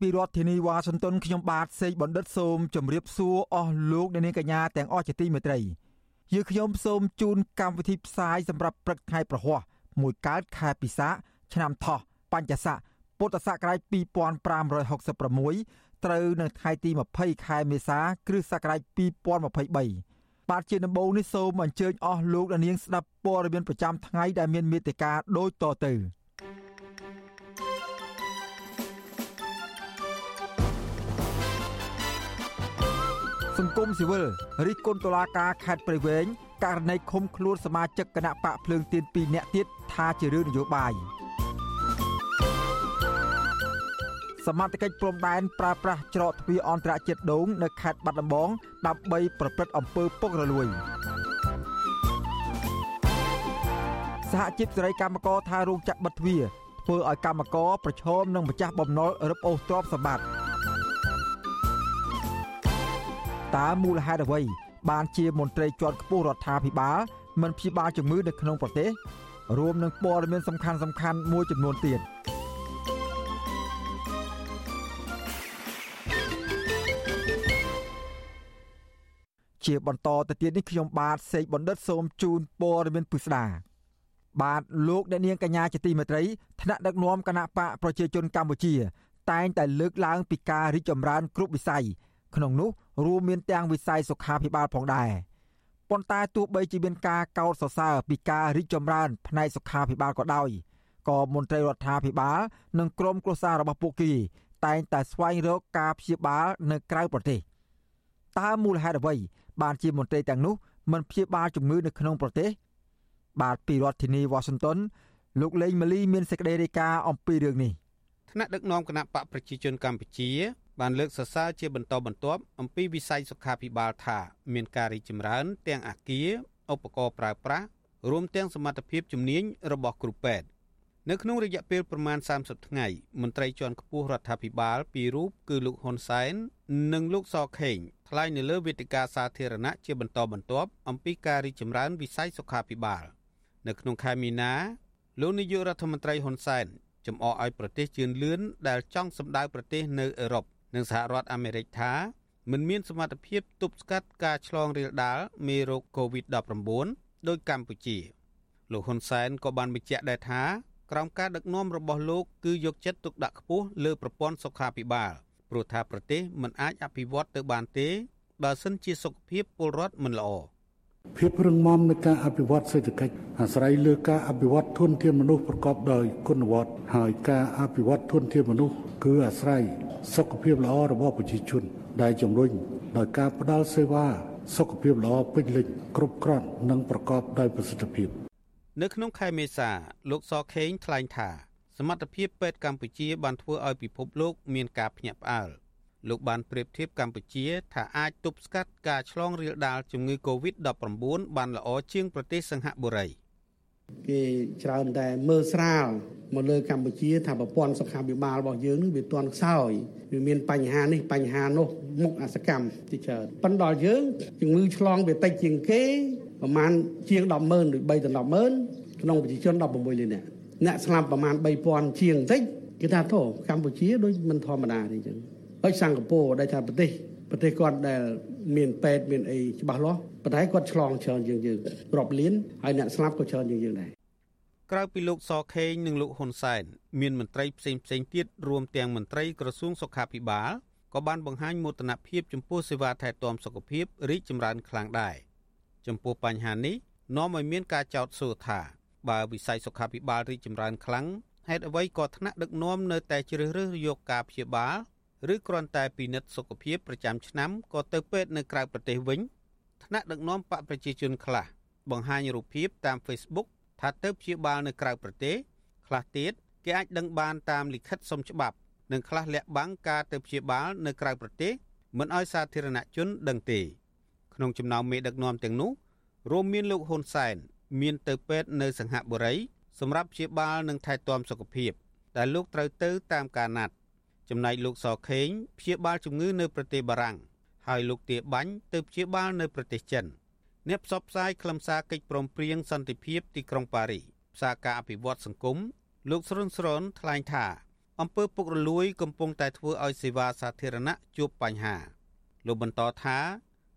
ពីរដ្ឋធានីវ៉ាស៊ីនតោនខ្ញុំបាទសេកបណ្ឌិតសូមជម្រាបសួរអស់លោកអ្នកនាងកញ្ញាទាំងអស់ជាទីមេត្រីយើខ្ញុំសូមជូនកម្មវិធីផ្សាយសម្រាប់ព្រឹកថ្ងៃប្រហ័សមួយកើតខែពិសាឆ្នាំថោះបញ្ញស័កពុទ្ធសករាជ2566ត្រូវនៅថ្ងៃទី20ខែមេសា គ្រិស្តសករាជ2023បាទជាដំបូងនេះសូមអញ្ជើញអស់លោកអ្នកនាងស្ដាប់ព័ត៌មានប្រចាំថ្ងៃដែលមានមេត្តាដូចតទៅ ង្គមស៊ីវិលរិះគន់តុលាការខេត្តព្រៃវែងករណីឃុំខ្លួនសមាជិកគណៈបកភ្លើងទៀន2នាក់ទៀតថាជារឿងនយោបាយសមត្ថកិច្ចព្រំដែនប្រើប្រាស់ច្រកទ្វារអន្តរជាតិដូងនៅខេត្តបាត់ដំបងដើម្បីប្រព្រឹត្តអំពើពុករលួយសហជីពសេរីកម្មករថារោងចក្របិទទ្វារធ្វើឲ្យកម្មករប្រឈមនឹងម្ចាស់បំណុលរឹបអូសទ្រព្យសម្បត្តិ តើមូលហេតុអ្វីបានជាមន្ត្រីជាន់ខ្ពស់រដ្ឋាភិបាលមិនព្យាបាលជំងឺនៅក្នុងប្រទេសរួមនឹងព័ត៌មានសំខាន់សំខាន់មួយចំនួនទៀតជាបន្តទៅទៀតនេះខ្ញុំបាទសេកបណ្ឌិតសូមជូនព័ត៌មានពិស្ដាបាទលោកអ្នកនាងកញ្ញាជាទីមេត្រីថ្នាក់ដឹកនាំគណៈបកប្រជាជនកម្ពុជា តែងតែលើកឡើងពីការរីកចម្រើនគ្រប់វិស័យ ក្នុងនោះរួមមានទាំងវិស័យសុខាភិបាលផងដែរប៉ុន្តែទោះបីជាមានការកោតសរសើរពីការរីកចម្រើនផ្នែកសុខាភិបាលក៏ដោយក៏មន្ត្រីរដ្ឋាភិបាលនិងក្រុមគ្រួសាររបស់ពួកគេតែងតែស្វែងរកការព្យាបាលនៅក្រៅប្រទេសតើមូលហេតុអ្វីបានជាមន្ត្រីទាំងនោះមិនព្យាបាលជំងឺនៅក្នុងប្រទេស បាទពីរដ្ឋធានី Washington លោកលេងម៉ាលីមានសេចក្តីរាយការណ៍អំពីរឿងនេះថ្នាក់ដឹកនាំគណៈបកប្រជាជនកម្ពុជា បានលើកសរសើរជាបន្តបន្ទាប់អំពីវិស័យសុខាភិបាលថា មានការរីកចម្រើន ទាំងអាគារឧបករណ៍ប្រើប្រាស់រួមទាំងសមត្ថភាពជំនាញរបស់គ្រូពេទ្យនៅក្នុងរយៈពេលប្រមាណ30ថ្ងៃមន្ត្រីជាន់ខ្ពស់រដ្ឋាភិបាលពីររូបគឺលោកហ៊ុនសែននិងលោកសខេងថ្លែងនៅលើវេទិកាសាធារណៈជាបន្តបន្ទាប់អំពីការរីកចម្រើនវិស័យសុខាភិបាល នៅក្នុងខែមីនាលោកនាយករដ្ឋមន្ត្រីហ៊ុនសែនចំអកឲ្យប្រទេសជឿនលឿនដែលចង់សម្ដៅប្រទេសនៅអឺរ៉ុប និងសហរដ្ឋអាមេរិកថាមិនមានសមត្ថភាពទប់ស្កាត់ការឆ្លងរាលដាលមេរោគ COVID-19 ដោយកម្ពុជាលោកហ៊ុនសែនក៏បានបញ្ជាក់ដែរថាក្រោមការដឹកនាំរបស់លោកគឺយកចិត្តទុកដាក់ខ្ពស់លើប្រព័ន្ធសុខាភិបាលព្រោះថាប្រទេសមិនអាចអភិវឌ្ឍទៅបានទេបើសិនជាសុខភាពពលរដ្ឋមិនល្អ ភាពរឹងមាំនៃការអភិវឌ្ឍសេដ្ឋកិច្ចអាស្រ័យលើការអភិវឌ្ឍធនធានមនុស្សប្រកបដោយគុណវត្តហើយការអភិវឌ្ឍធនធានមនុស្សគឺអាស្រ័យសុខភាពល្អរបស់ប្រជាជន ដែលជំរុញដោយការផ្តល់សេវាសុខភាពល្អពេញលេញគ្រប់គ្រាន់និងប្រកបដោយប្រសិទ្ធភាព នៅក្នុងខែមេសាលោកសខេងថ្លែងថាសមត្ថភាពពេទ្យកម្ពុជាបានធ្វើឲ្យពិភពលោកមានការភ្ញាក់ផ្អើល លោកបានប្រៀបធៀបកម្ពុជាថាអាចទប់ស្កាត់ការឆ្លងរាលដាលជំងឺ Covid-19 បានល្អជាងប្រទេសសិង្ហបុរីគេច្រើនតែមើលស្រាលមកលើកម្ពុជាថាប្រព័ន្ធសុខាភិបាលរបស់យើងនឹងវាទាន់ខ្សោយវាមានបញ្ហានេះបញ្ហានោះមុខអសកម្មទីច្រើនប៉ុន្តែដល់យើងជំងឺឆ្លងវាតិចជាងគេប្រហែលជាង100,000ឬ3ដល់100,000ក្នុងប្រជាជន16លាននាក់អ្នកស្លាប់ប្រហែល3000ជាងបន្តិចគេថាធោកម្ពុជាដូចមិនធម្មតាទេអញ្ចឹង ហើយសិង្ហបុរីដែលថាប្រទេសប្រទេសគាត់ដែលមានពេទ្យមានអីច្បាស់លាស់ប៉ុន្តែគាត់ឆ្លងច្រើនជាងយើងរាប់លានហើយអ្នកស្លាប់ក៏ច្រើនជាងយើងដែរក្រៅពីលោកសខេងនិងលោកហ៊ុនសែនមានមន្ត្រីផ្សេងផ្សេងទៀតរួមទាំងមន្ត្រីក្រសួងសុខាភិបាលក៏បានបង្ហាញមោទនភាពចំពោះសេវាថែទាំសុខភាពរីកចម្រើនខ្លាំងដែរចំពោះបញ្ហានេះនាំឲ្យមានការចោទសួរថាបើវិស័យសុខាភិបាលរីកចម្រើនខ្លាំងហេតុអ្វីក៏ថ្នាក់ដឹកនាំនៅតែជ្រើសរើសយកការព្យាបាល ឬគ្រាន់តែពិនិត្យសុខភាពប្រចាំឆ្នាំក៏ទៅពេទ្យនៅក្រៅប្រទេសវិញថ្នាក់ដឹកនាំបកប្រជាជនខ្លះបង្ហាញរូបភាពតាម Facebook ថាទៅព្យាបាលនៅក្រៅប្រទេសខ្លះទៀតគេអាចដឹងបានតាមលិខិតសុំច្បាប់និងខ្លះលាក់បាំងការទៅព្យាបាលនៅក្រៅប្រទេសមិនឲ្យសាធារណជនដឹងទេក្នុងចំណោមមេដឹកនាំទាំងនោះរួមមានលោកហ៊ុនសែនមានទៅពេទ្យនៅសង្ហបុរីសម្រាប់ព្យាបាលនិងថែទាំសុខភាពដែលលោកត្រូវទៅតាមការណាត់ ចំណែកលោកសខេងព្យាបាលជំងឺនៅប្រទេសបារាំងហើយលោកទាបាញ់ទៅព្យាបាលនៅប្រទេសចិនអ្នកផ្សព្វផ្សាយខ្លឹមសារកិច្ចព្រមព្រៀងសន្តិភាពទីក្រុងប៉ារីសផ្សារការអភិវឌ្ឍសង្គមលោកស្រុនស្រុនថ្លែងថាអំពើពុករលួយកំពុងតែធ្វើឲ្យសេវាសាធារណៈជួបបញ្ហាលោកបន្តថា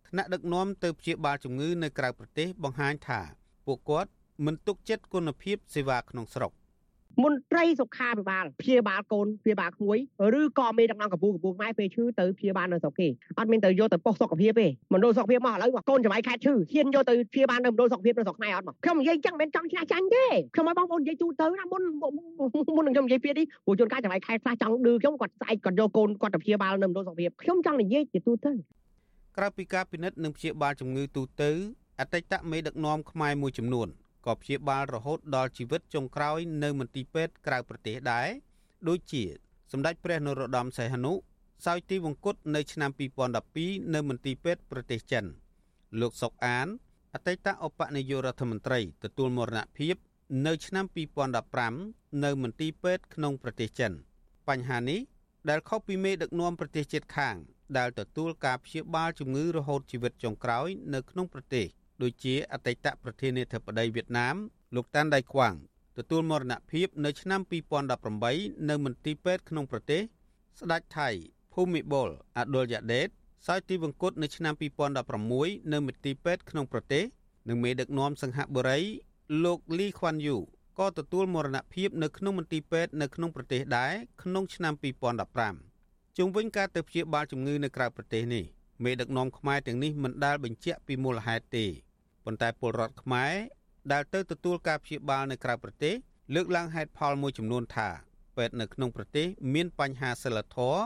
ថ្នាក់ដឹកនាំទៅព្យាបាលជំងឺនៅក្រៅប្រទេសបង្ហាញថាពួកគាត់មិនទុកចិត្តគុណភាពសេវាក្នុងស្រុក មន្ត្រីសុខាភិបាលព្យាបាលកូនព្យាបាលក្មួយឬក៏មេដឹកនាំកម្ពុជាកម្ពុជាម៉ែពេលឈឺទៅព្យាបាលនៅស្រុកគេអត់មានទៅយកទៅប៉ុស្តិ៍សុខភាពទេមណ្ឌលសុខភាពមកឥឡូវកូនចំបៃខេតឈឺហ៊ានយកទៅព្យាបាលនៅមណ្ឌលសុខភាពនៅស្រុកខ្មែរអត់មកខ្ញុំនិយាយចឹងមិនចង់ឆ្នះចាញ់ទេខ្ញុំឲ្យបងប្អូននិយាយទូទៅណាមុនមុននឹងខ្ញុំនិយាយពីនេះព្រោះជួនកាលចំបៃខេតខ្លះចង់ឌឺខ្ញុំគាត់ស្អែកគាត់យកកូនគាត់ទៅព្យាបាលនៅមណ្ឌលសុខភាពខ្ញុំចង់និយាយជាទូទៅក្រៅពីការពិនិត្យនិងព្យាបាលជំងឺទូទៅអតីតមេដឹកនាំខ្មែរមួយចំនួន ក៏ព្យាបាលរហូតដល់ជីវិតចុងក្រោយនៅមន្ទីរពេទ្យក្រៅប្រទេសដែរដូចជាសម្ដេចព្រះនរោត្តមសីហនុសោយទីវង្គតនៅឆ្នាំ2012នៅមន្ទីរពេទ្យប្រទេសចិន លោកសុកអានអតីតឧបនាយករដ្ឋមន្ត្រីទទួលមរណភាពនៅឆ្នាំ2015នៅមន្ទីរពេទ្យក្នុងប្រទេសចិន បញ្ហានេះដែលខុសពីមេដឹកនាំប្រទេសជិតខាង ដែលទទួលការព្យាបាលជំងឺរហូតជីវិតចុងក្រោយ នៅក្នុងប្រទេស ដូចជាអតីតប្រធានាធិបតីវៀតណាមលោកតាន់ដៃខ្វាងទទួលមរណភាពនៅឆ្នាំ2018នៅមន្ទីរពេទ្យក្នុងប្រទេស ស្ដេចថៃភូមិបុលអាដុលយ៉ាដេតសោយទីវង្គតនៅឆ្នាំ2016នៅមន្ទីរពេទ្យក្នុងប្រទេសនិងមេដឹកនាំសង្ហបុរីលោកលីខ្វាន់យូក៏ទទួលមរណភាពនៅក្នុងមន្ទីរពេទ្យនៅក្នុងប្រទេសដែរក្នុងឆ្នាំ2015ជុំវិញការទៅព្យាបាលជំងឺនៅក្រៅប្រទេសនេះ មេដឹកនាំខ្មែរទាំងនេះមិនដាល់បញ្ជាក់ពីមូលហេតុទេប៉ុន្តែពលរដ្ឋខ្មែរដែលទៅទទួលការព្យាបាលនៅក្រៅប្រទេសលើកឡើងហេតុផលមួយចំនួនថាពេទ្យនៅក្នុងប្រទេសមានបញ្ហាសិលធម៌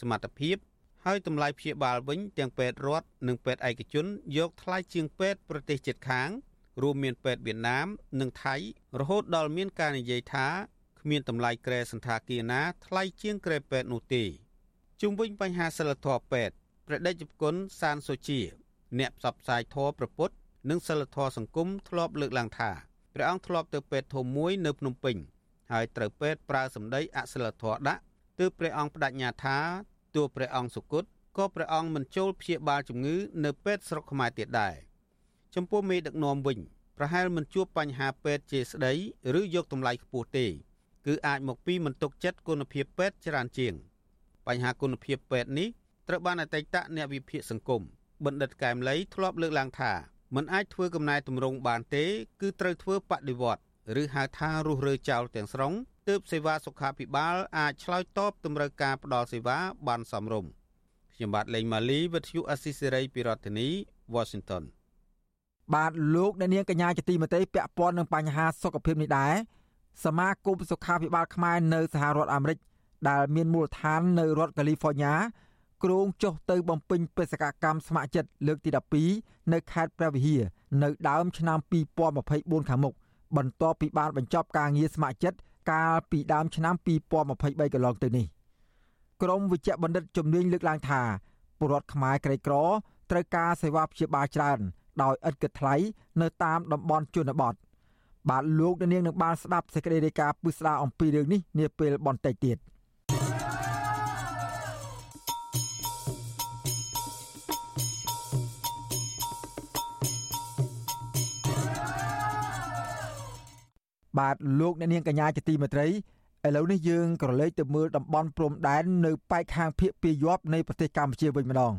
សមត្ថភាពហើយតម្លៃព្យាបាលវិញទាំងពេទ្យរដ្ឋនិងពេទ្យឯកជនយកថ្លៃជាងពេទ្យប្រទេសជិតខាងរួមមានពេទ្យវៀតណាម និងថៃរហូតដល់មានការនិយាយថាគ្មានតម្លៃក្រែសន្តាគារណាថ្លៃជាងក្រែពេទ្យនោះទេជុំវិញបញ្ហាសិលធម៌ពេទ្យ ព្រះដេចគុណសានសូជាអ្នកផ្សព្វផ្សាយធម៌ប្រពុតនិងសិលធម៌សង្គមធ្លាប់លើកឡើងថាព្រះអង្គធ្លាប់ទៅពេទ្យធំមួយនៅភ្នំពេញហើយត្រូវពេទ្យប្រើសម្ដីអសិលធម៌ដាក់ទើបព្រះអង្គបដិញ្ញាថាទោះព្រះអង្គសុគតក៏ព្រះអង្គមិនចូលព្យាបាលជំងឺនៅពេទ្យស្រុកខ្មែរទៀតដែរចំពោះមេដឹកនាំវិញប្រហែលមិនជួបបញ្ហាពេទ្យជាស្ដីឬយកតម្លៃខ្ពស់ទេ គឺអាចមកពីមិនទុកចិត្តគុណភាពពេទ្យច្រើនជាង បញ្ហាគុណភាពពេទ្យនេះ ត្រូវបានអតីតអ្នកវិភាគសង្គមបណ្ឌិតកែមលីធ្លាប់លើកឡើងថាមិនអាចធ្វើកំណែតម្រង់បានទេ គឺត្រូវធ្វើបដិវត្តឬហៅថារុះរើចោលទាំងស្រុងទើបសេវាសុខាភិបាលអាចឆ្លើយតបតម្រូវការផ្ដល់សេវាបានសមរម្យខ្ញុំបាទលេងម៉ាលីវិទ្យុអស៊ីសេរីពីរដ្ឋធានី Washington បាទលោកអ្នកនាងកញ្ញាជាទីមេត្រីពាក់ព័ន្ធនឹងបញ្ហាសុខភាពនេះដែរសមាគមសុខាភិបាលខ្មែរនៅសហរដ្ឋអាមេរិកដែលមានមូលដ្ឋាននៅរដ្ឋកាលីហ្វ័រញ៉ា គ្រោងចុះទៅបំពេញបេសកកម្មស្ម័គ្រចិត្តលើកទី12នៅខេត្តព្រះវិហារនៅដើមឆ្នាំ2024ខាងមុខបន្ទាប់ពីបានបញ្ចប់ការងារស្ម័គ្រចិត្តកាលពីដើមឆ្នាំ2023កន្លងទៅនេះក្រមវិជ្ជបណ្ឌិតជំនាញលើកឡើងថាពលរដ្ឋខ្មែរក្រីក្រត្រូវការសេវាព្យាបាលច្រើនដោយឥតគិតថ្លៃនៅតាមតំបន់ជនបទបាទលោកនាងនឹងបានស្ដាប់សេចក្តីរាយការណ៍ពិស្ដារអំពីរឿងនេះនាពេលបន្តិចទៀត។ បាទលោកអ្នកនាងកញ្ញាជាទីមេត្រីឥឡូវនេះយើងក៏លេចទៅមើលតំបន់ព្រំដែននៅប៉ែកខាងភៀកពីយប់នៃប្រទេសកម្ពុជាវិញម្ដង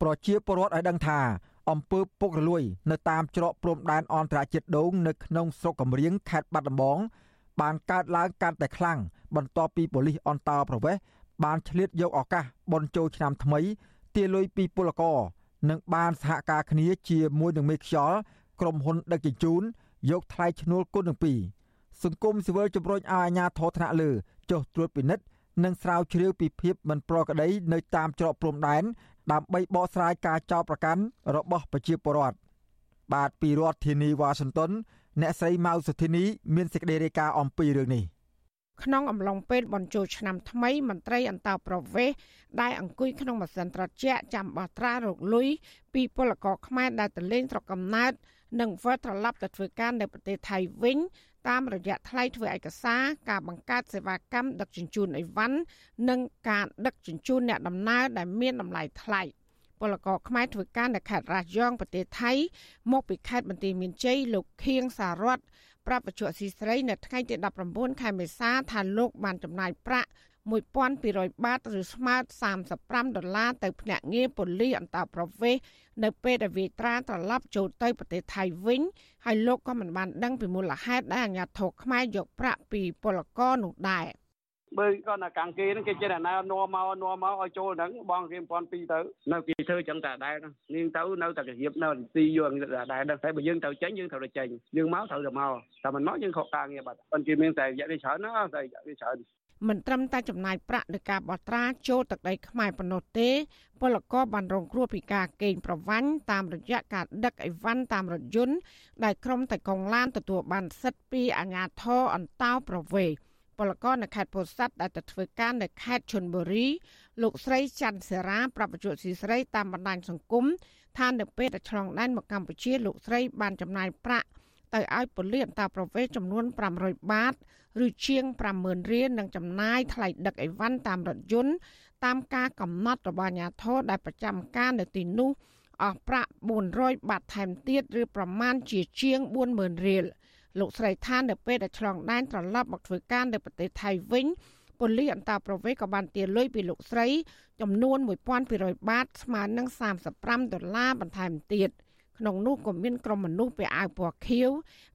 ប្រជាពលរដ្ឋឲ្យដឹងថាអំពើពុករលួយ នៅតាមច្រកព្រំដែនអន្តរជាតិដូងនៅក្នុងស្រុកកំរៀងខេត្តបាត់ដំបងបានកើតឡើងកាន់តែខ្លាំងបន្ទាប់ពីប៉ូលីសអន្តរប្រវេសន៍បានឆ្លៀតយកឱកាសបនចូលឆ្នាំថ្មី ទាលុយពីពលករនិងបានសហការគ្នាជាមួយនឹងមេខ្យល់ក្រុមហ៊ុនដឹកជញ្ជូន យកថ្លៃឈ្នួលគុណទាំងពីរសង្គមស៊ីវិលជំរុញឲ្យអាជ្ញាធរថ្នាក់លើចុះត្រួតពិនិត្យនិងស្រាវជ្រាវពីភាពមិនប្រក្រតីនៅតាមច្រកព្រំដែនដើម្បីបកស្រាយការចោទប្រកាន់របស់ប្រជាពលរដ្ឋបាទពីរដ្ឋធានីវ៉ាស៊ីនតោនអ្នកស្រីម៉ៅសុធីនីមានសេចក្តីរាយការណ៍អំពីរឿងនេះក្នុងអំឡុងពេលបញ្ចូលឆ្នាំថ្មីមន្ត្រីអន្តោប្រវេសន៍ដែលអង្គុយក្នុងម៉ាស៊ីនត្រជាក់ចាំបោះត្រារកលុយពីពលករខ្មែរដែលទៅលេងស្រុកកំណើត និងវិលត្រឡប់ទៅធ្វើការនៅប្រទេសថៃវិញតាមរយៈថ្លៃធ្វើឯកសារការបង្កើតសេវាកម្មដឹកជញ្ជូនអីវ៉ាន់និងការដឹកជញ្ជូនអ្នកដំណើរដែលមានតម្លៃថ្លៃពលករខ្មែរធ្វើការនៅខេត្តរ៉ាយ៉ងប្រទេសថៃមកពីខេត្តបន្ទាយមានជ័យលោកខៀងសារ៉ាត់ប្រាប់បច្ចុប្បន្នស៊ីស្រីនៅថ្ងៃទី19ខែមេសាថាលោកបានចំណាយប្រាក់ 1200បាតឬស្មើ35ដុល្លារទៅភ្នាក់ងារប៉ូលីសអន្តរប្រវេសន៍នៅពេលដែលវាត្រាត្រឡប់ចូលទៅប្រទេសថៃវិញហើយលោកក៏មិនបានដឹងពីមូលហេតុដែលអាជ្ញាធរខ្មែរយកប្រាក់ពីពលករនោះដែរបើគាត់ណាកាំងគេហ្នឹងគេចេះតែណានាំមកនាំមកឲ្យចូលហ្នឹងបងគេ1002ទៅនៅគេធ្វើចឹងតែដែរនាងទៅនៅតែគៀបនៅទីយើងតែដែរតែបើយើងទៅចេញយើងត្រូវតែចេញយើងមកត្រូវតែមកតែមិនមកយើងខកការងារបាត់ប៉ុន្តែគេមានតែរយៈពេលច្រើនណាតែរយៈពេលច្រើន មិនត្រឹមតែចំណាយប្រាក់លើការបោះត្រាចូលទឹកដីខ្មែរប៉ុណ្ណោះទេពលករបានរងគ្រោះពីការកេងប្រវ័ញ្ចតាមរយៈការដឹកអីវ៉ាន់តាមរថយន្តដែលក្រុមតែកងឡានទទួលបានសិទ្ធិពីអាជ្ញាធរអន្តោប្រវេសន៍ពលករនៅខេត្តពោធិ៍សាត់ដែលទៅធ្វើការនៅខេត្តឈុនបុរីលោកស្រីច័ន្ទសេរាប្រាប់បច្ចុប្បន្នស៊ីស្រីតាមបណ្ដាញសង្គមថានៅពេលដែលឆ្លងដែនមកកម្ពុជាលោកស្រីបានចំណាយប្រាក់ ទៅឲ្យប៉ូលីសអន្តរប្រវេសន៍ចំនួន500បាតឬជាង50000រៀលនិងចំណាយថ្លៃដឹកអីវ៉ាន់តាមរថយន្តតាមការកំណត់របស់អាជ្ញាធរដែលប្រចាំការនៅទីនោះអស់ប្រាក់400បាតថែមទៀតឬប្រមាណជាជាង40000រៀលលោកស្រីថានៅពេលដែលឆ្លងដែនត្រឡប់មកធ្វើការនៅប្រទេសថៃវិញប៉ូលីសអន្តរប្រវេសន៍ក៏បានទារលុយពីលោកស្រីចំនួន1200បាតស្មើនឹង35ដុល្លារបន្ថែមទៀត។ ក្នុងនោះក៏មានក្រុមមនុស្សពាក់អាវពណ៌ខៀវ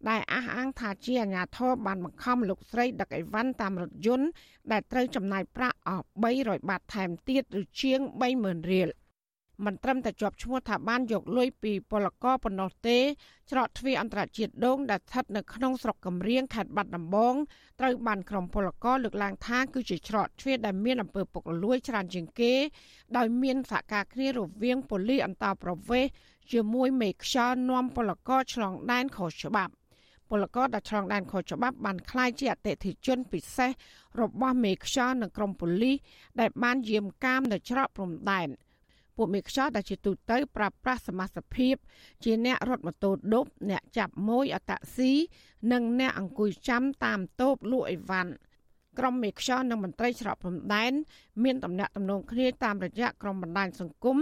ដែលអះអាងថាជាអាជ្ញាធរបានបង្ខំលោកស្រីដឹកអីវ៉ាន់តាមរថយន្តដែលត្រូវចំណាយប្រាក់អស់300បាតថែមទៀតឬជាង30000រៀលមិនត្រឹមតែជាប់ឈ្មោះថាបានយកលុយពីពលករប៉ុណ្ណោះទេ ច្រកទ្វារអន្តរជាតិដងដែលស្ថិតនៅក្នុងស្រុកកំរៀងខេត្តបាត់ដំបងត្រូវបានក្រុមពលករលើកឡើងថាគឺជាច្រកទ្វារដែលមានអំពើពុករលួយច្រើនជាងគេ ដោយមានសហការគ្នារវាងប៉ូលីសអន្តោប្រវេសន៍ ជាមួយមេខ្យល់នាំពលករឆ្លងដែនខុសច្បាប់ពលករដែលឆ្លងដែនខុសច្បាប់បានក្លាយជាអតិថិជនពិសេសរបស់មេខ្យល់និងក្រុមប៉ូលីសដែលបានយាមកាមនៅច្រកព្រំដែនពួកមេខ្យល់ដែលជាទូទៅប្រើប្រាស់សមាជិកភាព ជាអ្នករត់ម៉ូតូឌុបអ្នកចាប់ម៉ួយអតាក់ស៊ីនិងអ្នកអង្គុយចាំតាមតូបលក់អីវ៉ាន់ក្រុមមេខ្យល់និងមន្ត្រីច្រកព្រំដែនមានតំណាក់តំណងគ្នាតាមរយៈក្រុមបណ្ដាញសង្គម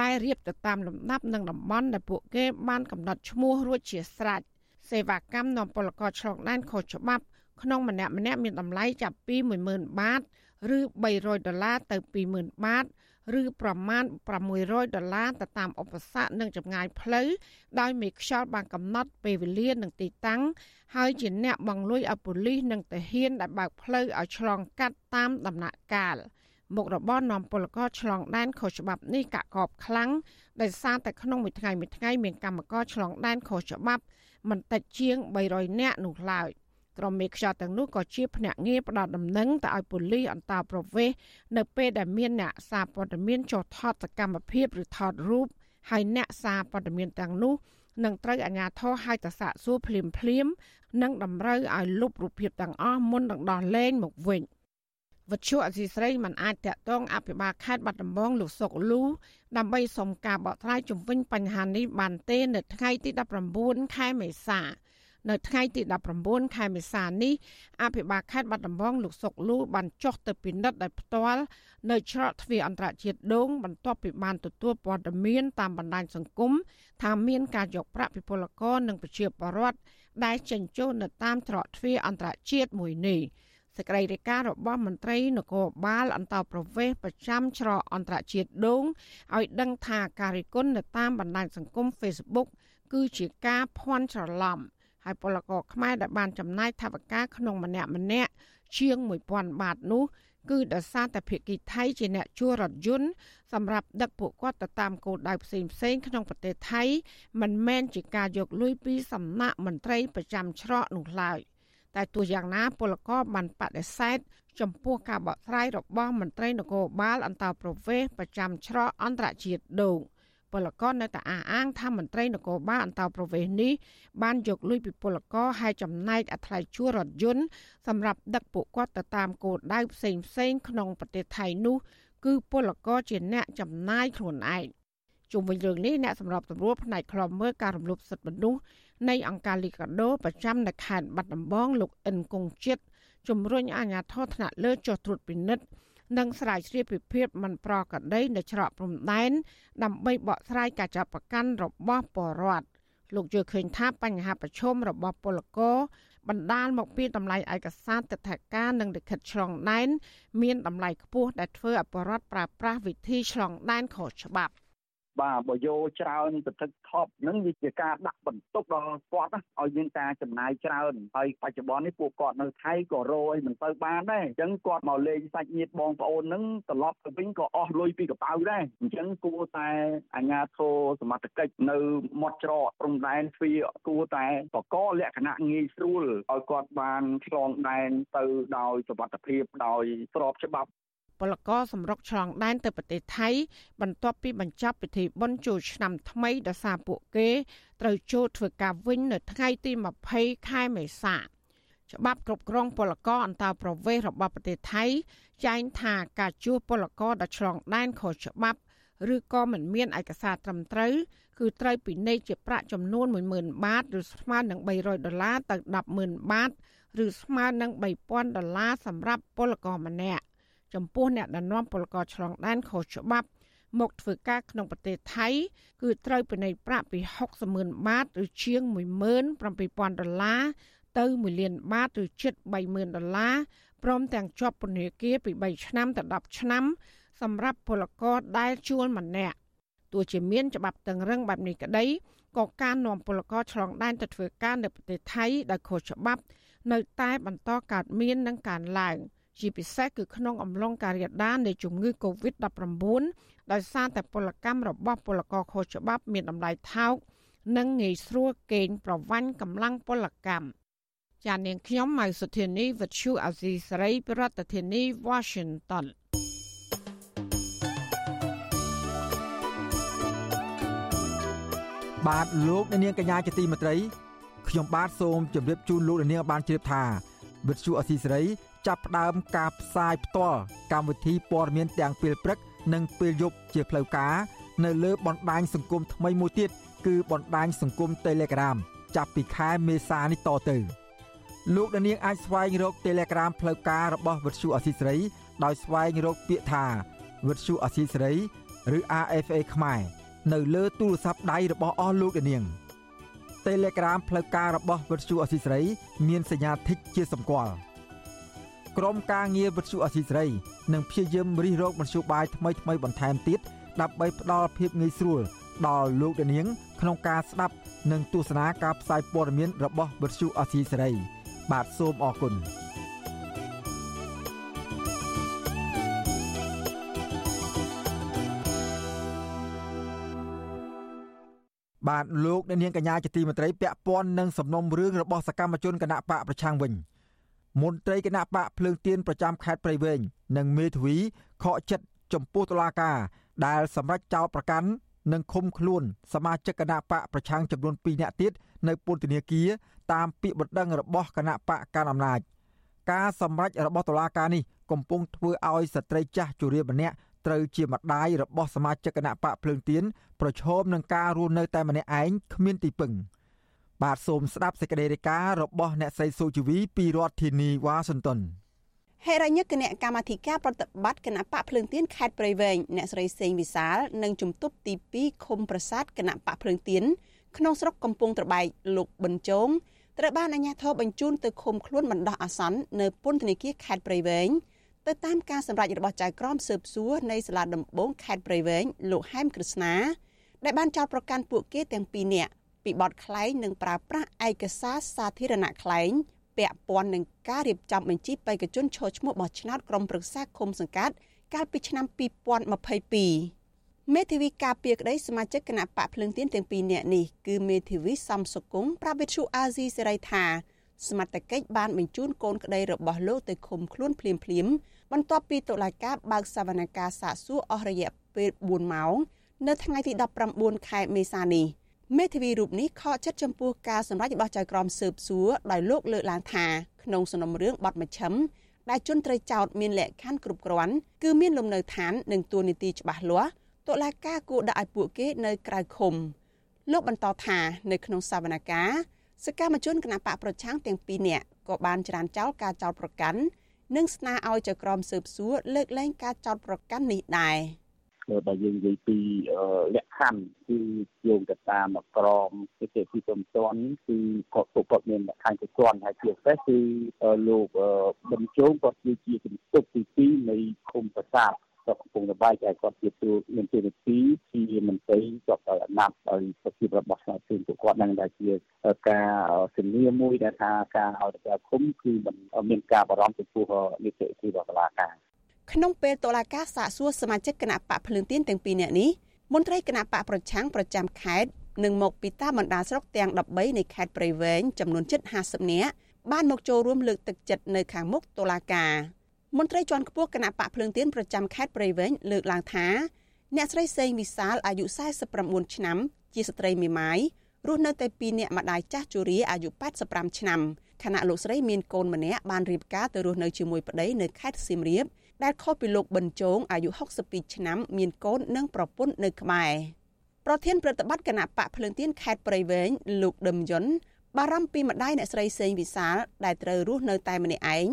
ដែលរៀបទៅតាមលំដាប់និងតំបន់ដែលពួកគេបានកំណត់ឈ្មោះរួចជាស្រេចសេវាកម្មនាំពលករឆ្លងដែនខុសច្បាប់ក្នុងម្នាក់ម្នាក់មានតម្លៃចាប់ពី10000បាតឬ300ដុល្លារទៅ20000បាតឬប្រមាណ600ដុល្លារទៅតាមឧបសគ្គនិងចម្ងាយផ្លូវដោយមេខ្យល់បានកំណត់ពេលវេលានិងទីតាំងហើយជាអ្នកបង្លួយឲ្យប៉ូលីសនិងទាហានដែលបើកផ្លូវឲ្យឆ្លងកាត់តាមដំណាក់កាល មុខរបរនាំពលករឆ្លងដែនខុសច្បាប់នេះកាក់កបខ្លាំងដោយសារតែក្នុងមួយថ្ងៃមួយថ្ងៃមានកម្មករឆ្លងដែនខុសច្បាប់មិនតិចជាង300នាក់នោះឡើយក្រុមមេខ្យល់ទាំងនោះក៏ជាភ្នាក់ងារផ្ដល់ដំណឹងទៅឲ្យប៉ូលីសអន្តរប្រវេសន៍នៅពេលដែលមានអ្នកសារព័ត៌មានចុះថតសកម្មភាពឬថតរូបហើយអ្នកសារព័ត៌មានទាំងនោះនឹងត្រូវអាជ្ញាធរឲ្យទៅសាកសួរភ្លាមភ្លាមនិងតម្រូវឲ្យលុបរូបភាពទាំងអស់មុននឹងដោះលែងមកវិញ វត្ថុអសីស្រីមិនអាចតាក់ទងអភិបាលខេត្តបាត់ដំបងលោកសុកលូដើម្បីសុំការបកស្រាយជំវិញបញ្ហានេះបានទេនៅថ្ងៃទី19ខែមេសានៅថ្ងៃទី19ខែមេសានេះអភិបាលខេត្តបាត់ដំបងលោកសុកលូបានចុះទៅពិនិត្យដោយផ្ទាល់នៅច្រកទ្វារអន្តរជាតិដងបន្ទាប់ពីបានទទួលព័ត៌មានតាមបណ្ដាញសង្គមថាមានការយកប្រាក់ពីពលករនិងប្រជាពលរដ្ឋដែលចេញចូលនៅតាមច្រកទ្វារអន្តរជាតិមួយនេះ សេចក្តីរាយការណ៍របស់មន្ត្រីនគរបាលអន្តរប្រវេសប្រចាំច្រកអន្តរជាតិដងឲ្យដឹងថាការរិះគន់នៅតាមបណ្ដាញសង្គម Facebook គឺជាការភ័ន្តច្រឡំហើយពលករខ្មែរដែលបានចំណាយថវិកាក្នុងម្នាក់ម្នាក់ជាង1000បាតនោះគឺដោយសារតែភៀកគីថៃជាអ្នកជួលរថយន្តសម្រាប់ដឹកពួកគាត់ទៅតាមគោលដៅផ្សេងផ្សេងក្នុងប្រទេសថៃមិនមែនជាការយកលុយពីសំណាក់មន្ត្រីប្រចាំច្រកនោះឡើយ តែទោះយ៉ាងណាពលករបានបដិសេធចំពោះការបកស្រាយរបស់មន្ត្រីនគរបាលអន្តរប្រវេសប្រចាំច្រកអន្តរជាតិដូងពលករនៅតែអះអាងថាមន្ត្រីនគរបាលអន្តោប្រវេសន៍នេះបានយកលុយពីពលករហើយចំណែកអថ្លៃជួលរថយន្តសម្រាប់ដឹកពួកគាត់ទៅតាមគោលដៅផ្សេងផ្សេងក្នុងប្រទេសថៃនោះគឺពលករជាអ្នកចំណាយខ្លួនឯងជុំវិញរឿងនេះអ្នកសម្របសម្រួលផ្នែកខ្លំមើលការរំលោភសិទ្ធិមនុស្ស នៃអង្គការលីកាដូប្រចាំនៅខេត្តបាត់ដំបងលោកអិនគង្គជាតិជំរុញអាជ្ញាធរថ្នាក់លើចុះត្រួតពិនិត្យនិងស្រាវជ្រាវពីភាពមិនប្រក្រតីនៅច្រកព្រំដែនដើម្បីបកស្រាយការចាប់ប្រកាន់របស់ពលរដ្ឋលោកយល់ឃើញថាបញ្ហាប្រឈមរបស់ពលករបណ្ដាលមកពីតម្លៃឯកសារទិដ្ឋាការនិងលិខិតឆ្លងដែនមានតម្លៃខ្ពស់ដែលធ្វើឲ្យពលរដ្ឋប្រើប្រាស់វិធីឆ្លងដែនខុសច្បាប់ បាទបើយកច្រើនទៅទឹកថប់ហ្នឹងវាជាការដាក់បន្ទុកដល់គាត់ឲ្យមានការចំណាយច្រើនហើយបច្ចុប្បន្ននេះពួកគាត់នៅថៃក៏រយមិនទៅបានដែរអញ្ចឹងគាត់មកលេងសាច់ញាតិបងប្អូនហ្នឹងត្រឡប់ទៅវិញក៏អស់លុយពីកប៉ៅដែរអញ្ចឹងគួរតែអាជ្ញាធរសមត្ថកិច្ចនៅមាត់ច្រកព្រំដែនទ្វារគួរតែបកលក្ខណៈងាយស្រួលឲ្យគាត់បានឆ្លងដែនទៅដោយសុវត្ថិភាពដោយស្របច្បាប់ ពលករសម្រុកឆ្លងដែនទៅប្រទេសថៃ បន្ទាប់ពីបញ្ចប់ពិធីបុណ្យចូលឆ្នាំថ្មីដោយសារពួកគេត្រូវចូលធ្វើការវិញនៅថ្ងៃទី20ខែមេសាច្បាប់គ្រប់គ្រងពលករអន្តោប្រវេសន៍របស់ប្រទេសថៃចែងថាការជួសពលករដែលឆ្លងដែនខុសច្បាប់ឬក៏មិនមានឯកសារត្រឹមត្រូវគឺត្រូវពិន័យជាប្រាក់ចំនួន10000បាតឬស្មើនឹង300ដុល្លារទៅ100,000បាតឬស្មើនឹង3000ដុល្លារសម្រាប់ពលករម្នាក់ ចំពោះអ្នកដែលនាំពលករឆ្លងដែនខុសច្បាប់ មកធ្វើការក្នុងប្រទេសថៃ គឺត្រូវពិន័យប្រាក់ពី60ម៉ឺនបាតឬជាង17000ដុល្លារទៅ1លានបាតឬជិត30000ដុល្លារព្រមទាំងជាប់ពន្ធនាគារពី3ឆ្នាំទៅ10ឆ្នាំ សម្រាប់ពលករដែលជួលម្នាក់ទោះជាមានច្បាប់តឹងរឹងបែបនេះក្តីក៏ការនាំពលករឆ្លងដែនទៅធ្វើការនៅប្រទេសថៃដោយខុសច្បាប់ នៅតែបន្តកើតមាននិងកើនឡើង។ ជាពិសេសគឺក្នុងអំឡុងការរាលដាលនៃជំងឺ Covid-19 ដោយសារតែពលកម្មរបស់ពលករខុសច្បាប់មានតម្លៃថោកនិងងាយស្រួលកេងប្រវ័ញ្ចកម្លាំងពលកម្មចាននាងខ្ញុំម៉ៅសុធានីវិទ្យុអាស៊ីសេរីប្រធានាធិបតី Washington បាទលោកអ្នកនាងកញ្ញាជាទីមេត្រីខ្ញុំបាទសូមជម្រាបជូនលោកអ្នកនាងបានជ្រាបថាវិទ្យុអស៊ីសេរី ចាប់ផ្ដើមការផ្សាយផ្ទាល់កម្មវិធីព័ត៌មានទាំងពេលព្រឹក និងពេលយប់ជាផ្លូវការនៅលើបណ្ដាញសង្គមថ្មីមួយទៀតគឺបណ្ដាញសង្គម Telegram ចាប់ពីខែមេសានេះតទៅលោកដានៀងអាចស្វែងរក Telegram ផ្លូវការរបស់វិទ្យុអសីសេរី ដោយស្វែងរកពាក្យថាវិទ្យុអសីសេរីឬ RFA ខ្មែរនៅលើទូរស័ព្ទដៃរបស់អស់លោកដានៀង Telegram ផ្លូវការរបស់វិទ្យុអសីសេរី មានសញ្ញាធីកជាសម្គាល់ ក្រុមការងារវិទ្យុអសីសេរីនឹងព្យាយាមរិះរកមធ្យោបាយថ្មីថ្មីបន្ថែមទៀតដើម្បីផ្ដល់ភាពងាយស្រួលដល់លោកដានាងក្នុងការស្ដាប់និងទស្សនាការផ្សាយព័ត៌មានរបស់វិទ្យុអសីសេរីបាទសូមអរគុណបាទលោកអ្នកនាងកញ្ញាជាទីមេត្រីពាក់ព័ន្ធនឹងសំណុំរឿងរបស់សកម្មជនគណៈបកប្រឆាំងវិញ មន្ត្រីគណៈបកភ្លើងទៀនប្រចាំខេត្តព្រៃវែងនិងមេធាវីខកចិត្តចំពោះតុលាការ ដែលសម្រេចចោទប្រកាន់និងឃុំខ្លួនសមាជិកគណៈបកប្រឆាំងចំនួន2នាក់ទៀតនៅពន្ធនាគារតាមពាក្យបណ្ដឹងរបស់គណៈបកកណ្ដាលអំណាចការសម្រេចរបស់តុលាការនេះកំពុងធ្វើឲ្យស្ត្រីចាស់ជរាម្នាក់ត្រូវជាម្ដាយរបស់សមាជិកគណៈបកភ្លើងទៀនប្រឈមនឹងការរស់នៅតែម្នាក់ឯងគ្មានទីពឹង។ បាទសូមស្ដាប់សេចក្តីរាយការណ៍របស់អ្នកស្រីសូជីវីពីរដ្ឋធានីវ៉ាស៊ីនតោនហេរញ្ញគណៈកម្មាធិការប្រតិបត្តិគណៈបកភ្លើងទៀនខេត្តព្រៃវែងអ្នកស្រីសេងវិសាលនិងជំទប់ទី2ឃុំប្រាសាទគណៈបកភ្លើងទៀនក្នុងស្រុកកំពង់ត្របែកលោកប៊ិនចងត្រូវបានអាជ្ញាធរបញ្ជូនទៅឃុំខ្លួនបណ្ដោះអាសន្ននៅពន្ធនាគារខេត្តព្រៃវែងទៅតាមការសម្រេចរបស់ចៅក្រមស៊ើបសួរនៃសាលាដំបងខេត្តព្រៃវែងលោកហែមក្រឹស្នាដែលបានចោទប្រកាន់ពួកគេទាំងពីរនាក់ ពីបទក្លែងនិងប្រើប្រាស់ឯកសារសាធារណៈក្លែងពាក់ព័ន្ធនឹងការរៀបចំបញ្ជីបេក្ខជនឈរឈ្មោះបោះឆ្នោតក្រុមប្រឹក្សាឃុំសង្កាត់កាលពីឆ្នាំ2022មេធាវីការពារក្តីសមាជិកគណៈបកភ្លើងទៀនទាំងពីរនាក់នេះគឺមេធាវីសំសុគងប្រាវិទ្យុអាស៊ីសេរីថាសមត្ថកិច្ចបានបញ្ជូនកូនក្តីរបស់លោកទៅឃុំខ្លួនភ្លាមភ្លាមបន្ទាប់ពីតុលាការបើកសវនកម្មសាកសួរអស់រយៈពេល4ម៉ោងនៅថ្ងៃទី19ខែមេសានេះ មេធាវីរូបនេះខកចិត្តចំពោះការសម្រេចរបស់ចៅក្រមស៊ើបសួរដោយលោកលើកឡើងថាក្នុងសំណុំរឿងបទមជ្ឈិមដែលជនត្រូវចោទមានលក្ខខណ្ឌគ្រប់គ្រាន់គឺមានលំនៅឋាននិងទួលនីតិច្បាស់លាស់តុលាការគួរដាក់ឲ្យពួកគេនៅក្រៅឃុំលោកបន្តថានៅក្នុងសវនកម្មសកម្មជនគណបកប្រឆាំងទាំងពីរនាក់ក៏បានច្រានចោលការចោទប្រកាន់និងស្នើឲ្យចៅក្រមស៊ើបសួរលើកលែងការចោទប្រកាន់នេះដែរ បើយើងនិយាយពីលក្ខខណ្ឌគឺយោងទៅតាមក្រមវិទ្យាពីសំទន់គឺគាត់គាត់មានលក្ខខណ្ឌគ្រប់គ្រាន់ហើយជាពិសេសគឺលោកបញ្ជោងគាត់គឺជាជំទប់ទី2នៃឃុំប្រាសាទគាត់កំពុងលបាយតែគាត់ជាទូមានទូនាទីជាមន្ត្រីជាប់ដោយអាណត្តិដោយសភាពរបស់ស្មារតីពួកគាត់នឹងដែលជាការសញ្ញាមួយដែលថាការឲ្យតែឃុំគឺมันមានការបារម្ភចំពោះនីតិវិធីរបស់តុលាការ ក្នុងពេលតុលាការសាកសួរសមាជិកគណៈបកភ្លើងទៀនទាំងពីរនាក់នេះមន្ត្រីគណៈបកប្រឆាំងប្រចាំខេត្តនិងមកពីតាមបណ្ដាស្រុកទាំង13នៃខេត្តព្រៃវែងចំនួនជិត50នាក់បានមកចូលរួមលើកទឹកចិត្តនៅខាងមុខតុលាការមន្ត្រីជាន់ខ្ពស់គណៈបកភ្លើងទៀនប្រចាំខេត្តព្រៃវែងលើកឡើងថាអ្នកស្រីសេងវិសាលអាយុ49ឆ្នាំ ជាស្ត្រីមេម៉ាយរស់នៅតែពីអ្នកម្ដាយចាស់ជរាអាយុ85ឆ្នាំខណៈលោកស្រីមានកូនម្នាក់បានរៀបការទៅរស់នៅជាមួយប្តីនៅខេត្តសៀមរាប ដែលខុសពីលោកប៊ិនជោងអាយុ62ឆ្នាំមានកូននិងប្រពន្ធនៅខ្មែរប្រធានប្រតិបត្តិគណៈបកភ្លើងទៀនខេត្តព្រៃវែងលោកដឹមយុនបារម្ភពីម្ដាយអ្នកស្រីសេងវិសាលដែលត្រូវរស់នៅតែម្នាក់ឯង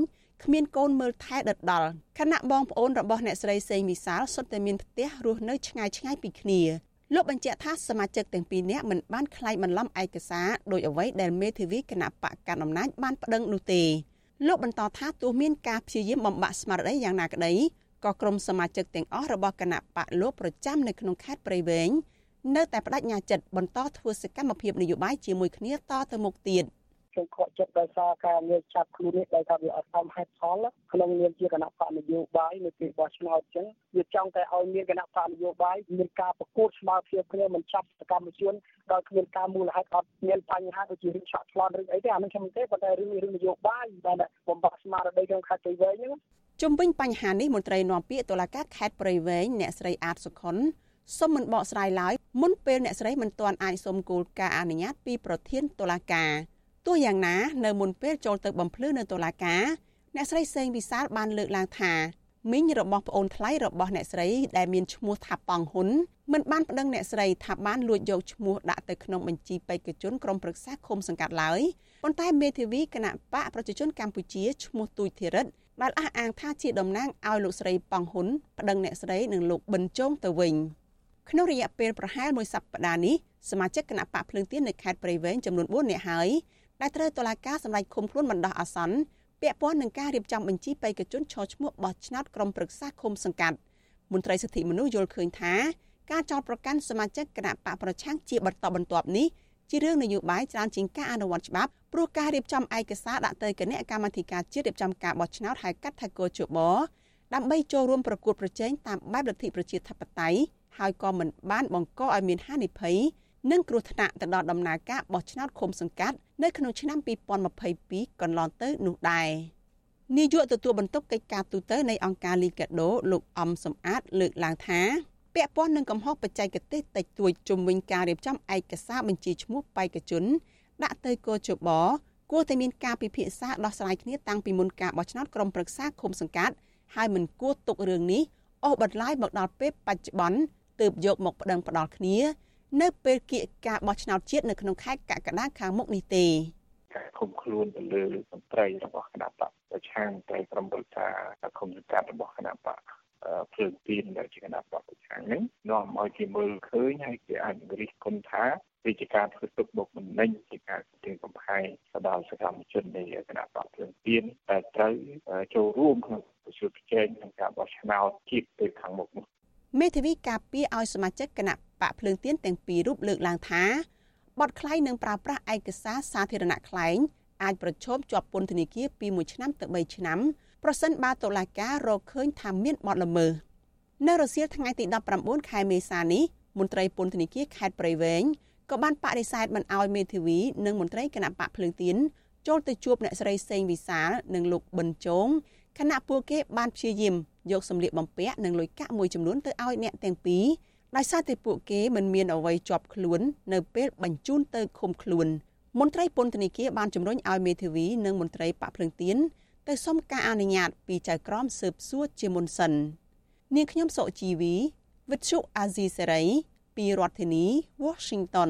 គ្មានកូនមើលថែដិតដល់ខណៈបងប្អូនរបស់អ្នកស្រីសេងវិសាលសុទ្ធតែមានផ្ទះរស់នៅឆ្ងាយឆ្ងាយពីគ្នាលោកបញ្ជាក់ថាសមាជិកទាំងពីរនាក់មិនបានក្លែងបន្លំឯកសារដោយអ្វីដែលមេធាវីគណៈបកកណ្ដាលអំណាចបានប្តឹងនោះទេ លោកបន្តថាទោះមានការព្យាយាមបំបាក់ស្មារតីយ៉ាងណាក្តីក៏ក្រុមសមាជិកទាំងអស់របស់គណៈបកលោកប្រចាំនៅក្នុងខេត្តព្រៃវែងនៅតែបដិញ្ញាចិត្តបន្តធ្វើសកម្មភាពនយោបាយជាមួយគ្នាតទៅមុខទៀត។ ខ្ញុំខកចិត្តដោយសារការងារចាប់ខ្លួននេះដោយថាវាអត់សមហេតុផលក្នុងនាមជាគណៈបកនយោបាយនៅពេលបោះឆ្នោតអញ្ចឹងវាចង់តែឲ្យមានគណៈបកនយោបាយមានការប្រកួតស្មើភាពគ្នាមិនចាប់សកម្មជនដោយគ្មានការមូលហេតុអត់មានបញ្ហាដូចជារឿងឆក់ឆ្លន់ឬអីទេអានេះខ្ញុំទេប៉ុន្តែរឿងរឿងនយោបាយដែលបំផាក់ស្មារតីក្នុងខេត្តព្រៃវែងហ្នឹងជុំវិញបញ្ហានេះមន្ត្រីនាំពាក្យតុលាការខេត្តព្រៃវែងអ្នកស្រីអាតសុខុនសុំមិនបកស្រាយឡើយមុនពេលអ្នកស្រីមិនទាន់អាចសុំគោលការណ៍អនុញ្ញាតពីប្រធានតុលាការ ទោះយ៉ាងណានៅមុនពេលចូលទៅបំភ្លឺនៅតុលាការអ្នកស្រីសេងវិសាលបានលើកឡើងថាមីងរបស់ប្អូនថ្លៃរបស់អ្នកស្រីដែលមានឈ្មោះថាប៉ង់ហ៊ុនមិនបានប្តឹងអ្នកស្រីថាបានលួចយកឈ្មោះដាក់ទៅក្នុងបញ្ជីបេក្ខជនក្រុមប្រឹក្សាឃុំសង្កាត់ឡើយប៉ុន្តែមេធាវីគណៈបកប្រជាជនកម្ពុជាឈ្មោះទូចធីរិតដែលអះអាងថាជាតំណាងឲ្យលោកស្រីប៉ង់ហ៊ុនប្តឹងអ្នកស្រីនិងលោកប៊ិនចុងទៅវិញក្នុងរយៈពេលប្រហែលមួយសប្តាហ៍នេះសមាជិកគណៈបកភ្លើងទៀននៅខេត្តព្រៃវែងចំនួន4នាក់ហើយ ដែលត្រូវតុលាការសម្រេចឃុំខ្លួនបណ្ដោះអាសន្នពាក់ព័ន្ធនឹងការរៀបចំបញ្ជីបេក្ខជនឈរឈ្មោះបោះឆ្នោតក្រុមប្រឹក្សាឃុំសង្កាត់មន្ត្រីសិទ្ធិមនុស្សយល់ឃើញថាការចោទប្រកាន់សមាជិកគណៈបកប្រឆាំងជាបន្តបន្ទាប់នេះជារឿងនយោបាយច្រើនជាងការអនុវត្តច្បាប់ព្រោះការរៀបចំឯកសារដាក់ទៅគណៈកម្មាធិការជាតិរៀបចំការបោះឆ្នោតហៅកាត់ថាកោជបដើម្បីចូលរួមប្រកួតប្រជែងតាមបែបលទ្ធិប្រជាធិបតេយ្យហើយក៏មិនបានបង្កឲ្យមានហានិភ័យ និងគ្រោះថ្នាក់ទៅដល់ដំណើរការបោះឆ្នោតឃុំសង្កាត់នៅក្នុងឆ្នាំ2022កន្លងទៅនោះដែរនាយកទទួលបន្ទុកកិច្ចការទូតនៃអង្គការលីកាដូលោកអំសំអាត លើកឡើងថាពាក់ព័ន្ធនឹងកំហុសបច្ចេកទេសតិចតួចជំវិញការរៀបចំឯកសារបញ្ជីឈ្មោះបេក្ខជន ដាក់ទៅកោជបគួរតែមានការពិភាក្សាដោះស្រាយគ្នាតាំងពីមុនការបោះឆ្នោតក្រុមប្រឹក្សាឃុំសង្កាត់ហើយមិនគួរទុករឿងនេះអូសបន្លាយមកដល់ពេលបច្ចុប្បន្នទើបយកមកប្តឹងផ្ដាល់គ្នា នៅពេលគៀកការបោះឆ្នោតជាតិនៅក្នុងខែកក្កដាខាងមុខនេះទេការឃុំខ្លួនទៅលើមន្ត្រីរបស់គណៈបកប្រឆាំងតែក្រុមប្រឹក្សាឃុំសង្កាត់របស់គណៈបកភ្លើងទៀនដែលជាគណៈបកប្រឆាំងហ្នឹងនាំឲ្យគេមើលឃើញហើយគេអាចរិះគន់ថាវាជាការធ្វើទុកបុកម្នេញជាការគំរាមកំហែងទៅដល់សកម្មជននៃគណៈបកភ្លើងទៀនដែលត្រូវចូលរួមក្នុងប្រជុំប្រជែងក្នុងការបោះឆ្នោតជាតិទៅខាងមុខនោះមេធាវីការពារឲ្យសមាជិកគណៈ បកភ្លើងទៀនទាំងពីររូបលើកឡើងថាបទក្លែងនឹងប្រើប្រាស់ឯកសារសាធារណៈក្លែងអាចប្រឈមជាប់ពន្ធនាគារពី1ឆ្នាំទៅ3ឆ្នាំប្រសិនបើតុលាការរកឃើញថាមានបទល្មើសនៅរសៀលថ្ងៃទី19ខែមេសានេះមន្ត្រីពន្ធនាគារខេត្តព្រៃវែងក៏បានបដិសេធមិនអោយមេធាវីនិងមន្ត្រីគណៈបកភ្លើងទៀនចូលទៅជួបអ្នកស្រីសេងវិសាលនិងលោកប៊ិនជងខណៈពួកគេបានព្យាយាមយកសម្លៀកបំពាក់និងលុយកាក់មួយចំនួនទៅឲ្យអ្នកទាំងពីរ ដោយសារតែពួកគេមិនមានអ្វីជាប់ខ្លួន នៅពេលបញ្ជូនទៅឃុំខ្លួនមន្ត្រីពន្ធនាគារបានជំរុញឲ្យមេធាវីនិងមន្ត្រីបាក់ភ្លើងទៀនទៅសុំការអនុញ្ញាតពីចៅក្រមស៊ើបសួរជាមុនសិននាងខ្ញុំសុជីវីវិទ្យុអាស៊ីសេរីពីរដ្ឋធានី Washington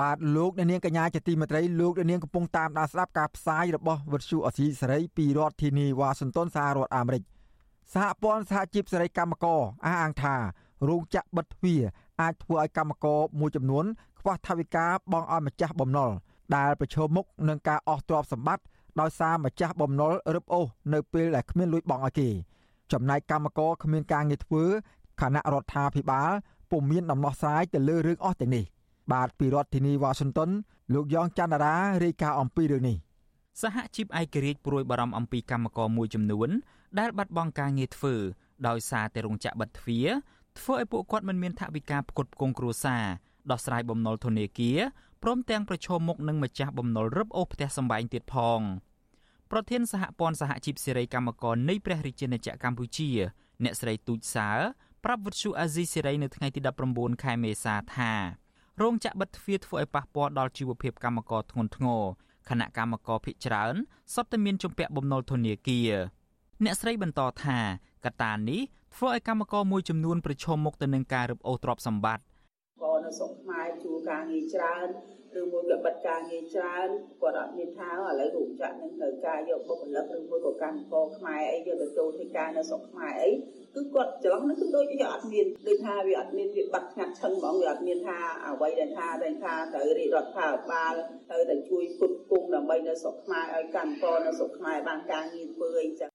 បាទលោកអ្នកនាងកញ្ញាជាទីមេត្រីលោកអ្នកនាងកំពុងតាមដានស្ដាប់ការផ្សាយរបស់វិទ្យុអាស៊ីសេរីពីរដ្ឋធានីវ៉ាស៊ីនតោនសហរដ្ឋអាមេរិកសហព័ន្ធសហជីពសេរីកម្មករអះអាងថា រោងចក្របិទទ្វារអាចធ្វើឲ្យកម្មករមួយចំនួនខ្វះថវិកាបង់ឲ្យម្ចាស់បំណុលដែលប្រឈមមុខនឹងការអស់ទ្រព្យសម្បត្តិដោយសារម្ចាស់បំណុលរឹបអូសនៅពេលដែលគ្មានលុយបង់ឲ្យគេចំណែកកម្មករគ្មានការងារធ្វើគណៈរដ្ឋាភិបាលពុំមានដំណោះស្រាយទៅលើរឿងអស់ទាំងនេះបាទពីរដ្ឋធានីវ៉ាស៊ីនតោនលោកយ៉ងច័ន្ទរារាយការណ៍អំពីរឿងនេះសហជីពឯករាជ្យព្រួយបារម្ភអំពីកម្មករមួយចំនួនដែលបាត់បង់ការងារធ្វើដោយសារតែរោងចក្របិទទ្វារ ធ្វើឲ្យពួកគាត់មិនមានថវិកាផ្គត់ផ្គង់គ្រួសារដោះស្រាយបំណុលធនាគារព្រមទាំងប្រឈមមុខនឹងម្ចាស់បំណុលរឹបអូសផ្ទះសម្បែងទៀតផងប្រធានសហព័ន្ធសហជីពសេរីកម្មករនៃព្រះរាជាណាចក្រកម្ពុជា អ្នកស្រីទូចសើប្រាប់វិទ្យុអាស៊ីសេរីនៅថ្ងៃទី19ខែមេសាថារោងចក្របិទទ្វារធ្វើឲ្យប៉ះពាល់ដល់ជីវភាពកម្មករធ្ងន់ធ្ងរខណៈកម្មករភ ieck ច្រើនសុទ្ធតែមានជំពាក់បំណុលធនាគារអ្នកស្រីបន្តថាកត្តានេះ ធ្វើឲ្យកម្មករមួយចំនួនប្រឈមមុខទៅនឹងការរឹបអូសទ្រព្យសម្បត្តិក៏នៅស្រុកខ្មែរជួការងារច្រើនឬមួយក៏បិទការងារច្រើនគាត់អត់មានថាឥឡូវរោងចក្រនឹងនៅការយកបុគ្គលិកឬមួយក៏កម្មករខ្មែរអីយកទៅចូលធ្វើការនៅស្រុកខ្មែរអីគឺគាត់ច្រឡំនោះគឺដូចវាអត់មានដូចថាវាអត់មានវាបាត់ស្ងាត់ឈឹងហ្មងវាអត់មានថាអ្វីដែលថាតែថាត្រូវរាជរដ្ឋាភិបាលត្រូវតែជួយគុតគង់ដើម្បីនៅស្រុកខ្មែរឲ្យកម្មករនៅស្រុកខ្មែរបានការងារធ្វើអីចឹង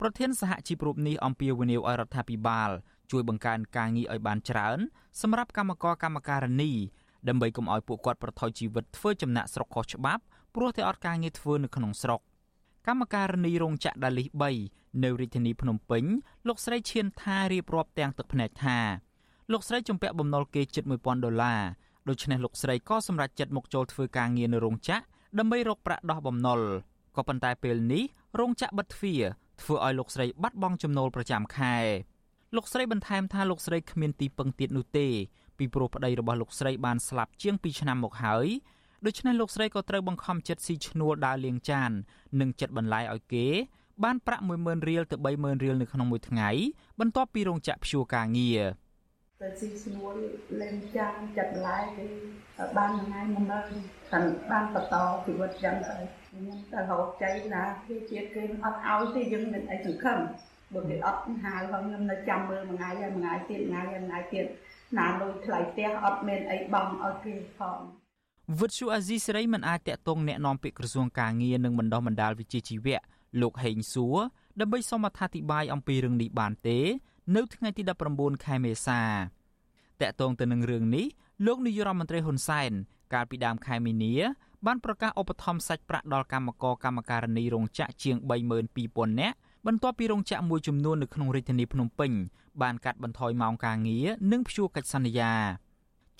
ប្រធានសហជីពរូបនេះអំពាវនាវឲ្យរដ្ឋាភិបាល ជួយបង្កើនការងារឲ្យបានច្រើន សម្រាប់កម្មករកម្មការិនីដើម្បីកុំឲ្យពួកគាត់ប្រថុយជីវិតធ្វើចំណាក់ស្រុកខុសច្បាប់ព្រោះតែអត់ការងារធ្វើនៅក្នុងស្រុកកម្មការនីរោងចក្រដាលីស3នៅរាជធានីភ្នំពេញលោកស្រីឈៀនថារៀបរាប់ទាំងទឹកភ្នែកថាលោកស្រីជំពាក់បំណុលគេជិត1000ដុល្លារដូច្នេះលោកស្រីក៏សម្រេចចិត្តមកចូលធ្វើការងារនៅរោងចក្រដើម្បីរកប្រាក់ដោះបំណុលក៏ប៉ុន្តែពេលនេះរោងចក្របិទទ្វារ ធ្វើឲ្យលោកស្រីបាត់បង់ចំណូលប្រចាំខែលោកស្រីបន្ថែមថាលោកស្រីគ្មានទីពឹងទៀតនោះទេពីព្រោះប្តីរបស់លោកស្រីបានស្លាប់ជាង2ឆ្នាំមកហើយដូច្នេះលោកស្រីក៏ត្រូវបង្ខំចិត្តស៊ីឈ្នួលដើរលាងចាន និងចិត្តបន្លាយឲ្យគេ បានប្រាក់10000រៀលទៅ30000រៀលនៅក្នុងមួយថ្ងៃបន្ទាប់ពីរោងចក្រព្យួរការងារទៅស៊ីឈ្នួលលេងចាំចិត្តបន្លាយគេបានថ្ងៃមុនទៅខាងបានបន្តជីវិតចឹងទៅ ខ្ញុំទៅរកចៃណាគេជាតិគេអត់ឲ្យទេយើងមានអីសង្ឃឹមបើគេអត់ហៅហើយខ្ញុំនៅចាំមើលមួយថ្ងៃហើយមួយថ្ងៃទៀតថ្ងៃហើយមួយថ្ងៃទៀតណាលុយថ្លៃផ្ទះអត់មានអីបង់ឲ្យគេផងវិទ្យុអាស៊ីសេរីមិនអាចតាក់ទងแนะនាំពាក្យក្រសួងការងារនិងបណ្ដុះបណ្ដាលវិជ្ជាជីវៈលោកហេងសួរដើម្បីសូមអត្ថាធិប្បាយអំពីរឿងនេះបានទេ នៅថ្ងៃទី19ខែមេសាតាក់ទងទៅនឹងរឿងនេះលោកនាយរដ្ឋមន្ត្រីហ៊ុនសែនកាលពីដើមខែមីនា បានប្រកាសឧបត្ថម្ភសាច់ប្រាក់ដល់កម្មករកម្មការិនីរោងចក្រជាង32000នាក់បន្ទាប់ពីរោងចក្រមួយចំនួននៅក្នុងរាជធានីភ្នំពេញបានកាត់បន្ថយម៉ោងការងារនិងព្យួរកិច្ចសន្យា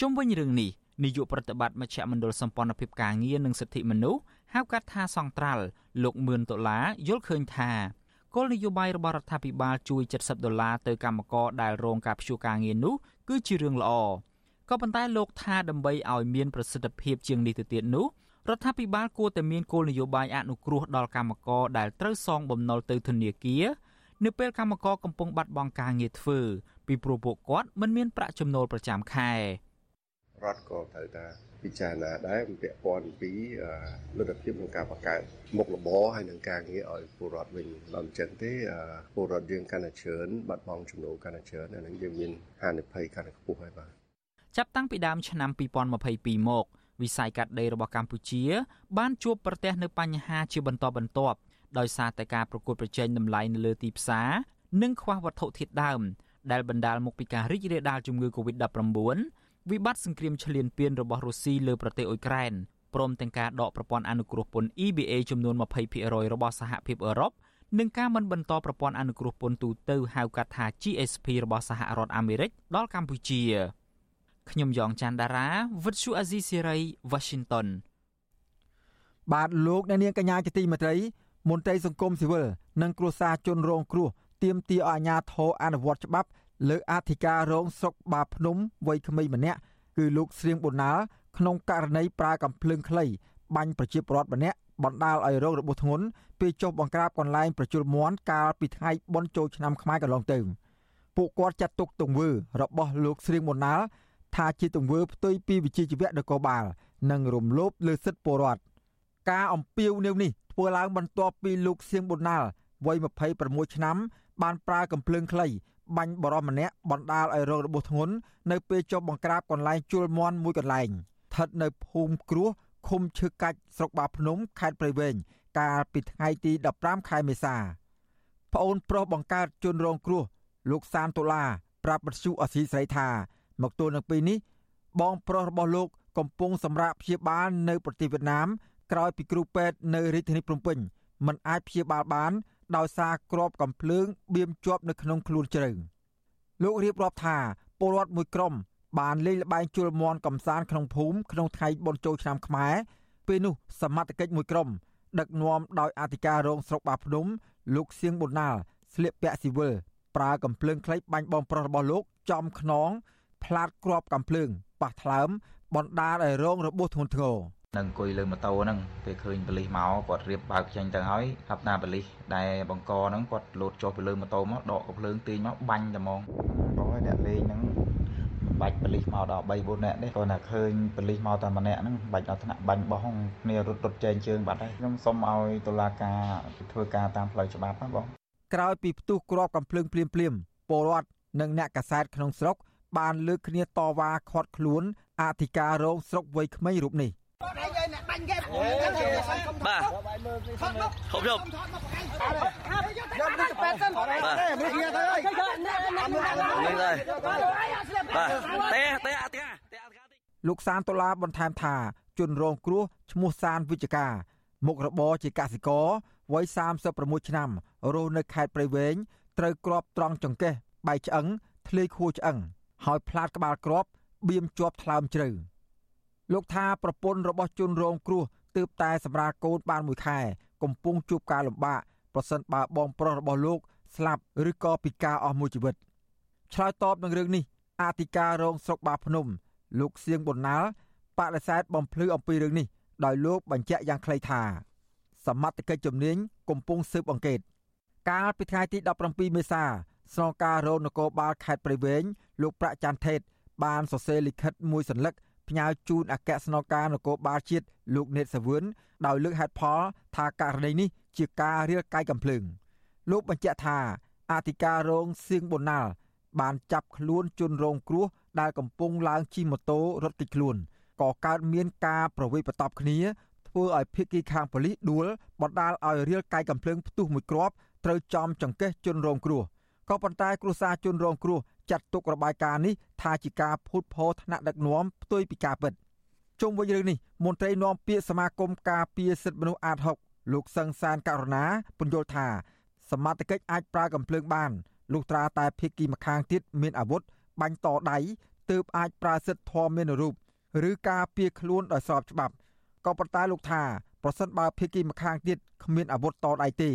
ជុំវិញរឿងនេះនាយកប្រតិបត្តិមជ្ឈមណ្ឌលសម្ព័ន្ធភាពការងារនិងសិទ្ធិមនុស្សហៅកាត់ថាសង្ត្រាល់លោកមឿនដុល្លារយល់ឃើញថាគោលនយោបាយរបស់រដ្ឋាភិបាលជួយ70ដុល្លារទៅកម្មករដែលរងការព្យួរការងារនោះគឺជារឿងល្អក៏ប៉ុន្តែលោកថាដើម្បីឲ្យមានប្រសិទ្ធភាពជាងនេះទៅទៀតនោះ រដ្ឋាភិបាលគួរតែមានគោលនយោបាយអនុគ្រោះដល់កម្មករដែលត្រូវសងបំណុលទៅធនាគារនៅពេលកម្មករកំពុងបាត់បង់ការងារធ្វើពីព្រោះពួកគាត់មិនមានប្រាក់ចំណូលប្រចាំខែរដ្ឋក៏ត្រូវតែពិចារណាដែរពាក់ព័ន្ធពីលទ្ធភាពក្នុងការបង្កើតមុខរបរហើយនឹងការងារឲ្យពលរដ្ឋវិញបើមិនចឹងទេពលរដ្ឋយើងកាន់តែច្រើនបាត់បង់ចំណូលកាន់តែច្រើនអានឹងយើងមានហានិភ័យកាន់តែខ្ពស់ហើយបាទចាប់តាំងពីដើមឆ្នាំ2022មក វិស័យកាត់ដេររបស់កម្ពុជា បានជួបប្រទះនៅបញ្ហាជាបន្តបន្ទាប់ដោយសារតែការប្រកួតប្រជែងតម្លៃនៅលើទីផ្សារនិងខ្វះវត្ថុធាតុដើមដែលបណ្ដាលមកពីការរីករាលដាលជំងឺ Covid-19 វិបត្តិសង្គ្រាមឈ្លានពានរបស់រុស្ស៊ីលើប្រទេសអ៊ុយក្រែនព្រមទាំងការដកប្រព័ន្ធអនុគ្រោះពន្ធ EBA ចំនួន20%របស់សហភាពអឺរ៉ុបនិងការមិនបន្តប្រព័ន្ធអនុគ្រោះពន្ធទូទៅហៅកាត់ថា GSP របស់សហរដ្ឋអាមេរិកដល់កម្ពុជា ខ្ញុំយ៉ងច័ន្ទដារាវិទ្យុអាស៊ីសេរី Washington បាទលោកអ្នកនាងកញ្ញាជាទីមេត្រីមន្ត្រីសង្គមស៊ីវិលនិងគ្រួសារជនរងគ្រោះទាមទារឲ្យអាជ្ញាធរអនុវត្តច្បាប់ លើអធិការរងស្រុកបាភ្នំវ័យក្មេងម្នាក់គឺលោកស្រៀងប៊ុនណាលក្នុងករណីប្រើកំភ្លើងខ្លីបាញ់ប្រជាពលរដ្ឋម្នាក់បណ្ដាលឲ្យរងរបួសធ្ងន់ពេលចុះបង្ក្រាបកន្លែងប្រជុលមន់កាលពីថ្ងៃបុណ្យចូលឆ្នាំខ្មែរកន្លងទៅពួកគាត់ចាត់ទុកទង្វើរបស់លោកស្រៀងប៊ុនណាល ថាជាទង្វើផ្ទុយពីវិជាជីវៈនគរបាល និងរំលោភលើសិទ្ធិពលរដ្ឋការអំពាវនាវនេះធ្វើឡើងបន្ទាប់ពីលោកសៀងប៊ុនណាលវ័យ26ឆ្នាំ បានប្រើកំភ្លើងខ្លីបាញ់បរិសម្នាក់បណ្ដាលឲ្យរងរបួសធ្ងន់នៅពេលចុះបង្ក្រាបកន្លែងជួលមន់មួយកន្លែងស្ថិតនៅភូមិគ្រោះឃុំឈើកាច់ស្រុកបាភ្នំខេត្តព្រៃវែងកាលពីថ្ងៃទី15ខែមេសាប្អូនប្រុសបង្កើតជនរងគ្រោះលោកសានដុល្លារប្រាប់បទសុអសីស្រីថា មកទល់នឹងពេលនេះបងប្រុសរបស់លោកកំពុងសម្រាកព្យាបាលនៅប្រទេសវៀតណាមក្រោយពីគ្រូពេទ្យនៅរាជធានីភ្នំពេញមិនអាចព្យាបាលបាន ដោយសារគ្រាប់កំភ្លើងបៀមជាប់នៅក្នុងខ្លួនជ្រៅលោករៀបរាប់ថាពលរដ្ឋមួយក្រុមបានលេងល្បែងជលមន់កំសាន្តក្នុងភូមិក្នុងថ្ងៃបុណ្យចូលឆ្នាំខ្មែរពេលនោះសមត្ថកិច្ចមួយក្រុមដឹកនាំដោយអធិការរងស្រុកបាភ្នំលោកសៀងប៊ុនណាលស្លៀកពាក់ស៊ីវិលប្រើកំភ្លើងខ្លីបាញ់បងប្រុសរបស់លោកចំខ្នង ផ្លាតគ្រាប់កំភ្លើងប៉ះថ្លើមបណ្ដាលឲ្យរងរបួសធ្ងន់ធ្ងរនឹងអង្គុយលើម៉ូតូហ្នឹងពេលឃើញប៉លិសមកគាត់រៀបបើកចេញទៅហើយថាប់ណាប៉លិសដែលបង្កហ្នឹងគាត់លោតចុះពីលើម៉ូតូមកដកកំភ្លើងទាញមកបាញ់តែហ្មងបងឲ្យអ្នកលេងហ្នឹងបាច់ប៉លិសមកដល់3 4នាក់ទេគាត់ថាឃើញប៉លិសមកតែម្នាក់ហ្នឹងបាច់ដល់ថ្នាក់បាញ់បោះគ្នារត់រត់ចែងជើងបាត់ហើយខ្ញុំសុំឲ្យតុលាការធ្វើការតាមផ្លូវច្បាប់ណាបងក្រោយពីផ្ទុះគ្រាប់កំភ្លើងភ្លាមភ្លាមពលរដ្ឋនិងអ្នកកាសែតក្នុងស្រុក បានលើកគ្នាតវ៉ាខាត់ខ្លួនអធិការរងស្រុកវ័យក្មេងរូបនេះបាទហូបយកយកនេះទៅប៉ែសិនបាទមើលគ្នាទៅហើយនេះហើយបាទទេទេអធិការលោកសានដុល្លារបន្ថែមថាជនរងគ្រោះឈ្មោះសានវិជ្ជការមុខរបរជាកសិករវ័យ36ឆ្នាំរស់នៅខេត្តព្រៃវែងត្រូវគ្រាប់ត្រង់ចង្កេះបែកឆ្អឹងធ្លាយខួរឆ្អឹង ហើយផ្លាតក្បាលគ្រាប់បៀមជាប់ថ្លើមជ្រៅលោកថាប្រពន្ធរបស់ជនរងគ្រោះទើបតែសម្រាលកូនបានមួយខែ កំពុងជួបការលំបាកប្រសិនបើបងប្រុសរបស់លោកស្លាប់ឬក៏ពិការអស់មួយជីវិតឆ្លើយតបនឹងរឿងនេះអធិការរងស្រុកបាភ្នំ លោកសៀងប៊ុនណាលបដិសេធបំភ្លឺអំពីរឿងនេះដោយលោកបញ្ជាក់យ៉ាងខ្លីថាសមត្ថកិច្ចជំនាញកំពុងស៊ើបអង្កេត កាលពីថ្ងៃទី17មេសា ស្នងការរងនគរបាលខេត្តព្រៃវែងលោកប្រាក់ច័ន្ទថេត បានសរសេរលិខិតមួយសន្លឹកផ្ញើជូនអគ្គស្នងការនគរបាលជាតិលោកណេតសាវឿនដោយលើកហេតុផលថាករណីនេះជាការរាលកាយកំភ្លើងលោកបញ្ជាក់ថាអធិការរងសៀងបូណាល់បានចាប់ខ្លួនជនរងគ្រោះដែលកំពុងឡើងជិះម៉ូតូរត់គេចខ្លួនក៏កើតមានការប្រវេបតបគ្នាធ្វើឲ្យភៀកគីខាងប៉ូលីសដួលបណ្ដាលឲ្យរាលកាយកំភ្លើងផ្ទុះមួយគ្រាប់ត្រូវចំចង្កេះជនរងគ្រោះ ក៏ប៉ុន្តែគ្រួសារជនរងគ្រោះចាត់ទុករបាយការណ៍នេះថាជាការភូតភរថ្នាក់ដឹកនាំផ្ទុយពីការពិតជុំវិញរឿងនេះមន្ត្រីនាំពាក្យសមាគមការពារសិទ្ធិមនុស្សអាត6លោកសឹងសានករណាពន្យល់ថាសមត្ថកិច្ចអាចប្រើកំភ្លើងបានលុះត្រាតែភៀកគីម្ខាងទៀតមានអាវុធបាញ់តដៃទើបអាចប្រើសិទ្ធិធម៌មានរូបឬការពៀខ្លួនដោយស្របច្បាប់ក៏ប៉ុន្តែលោកថាប្រសិនបើភៀកគីម្ខាងទៀតគ្មានអាវុធតដៃទេ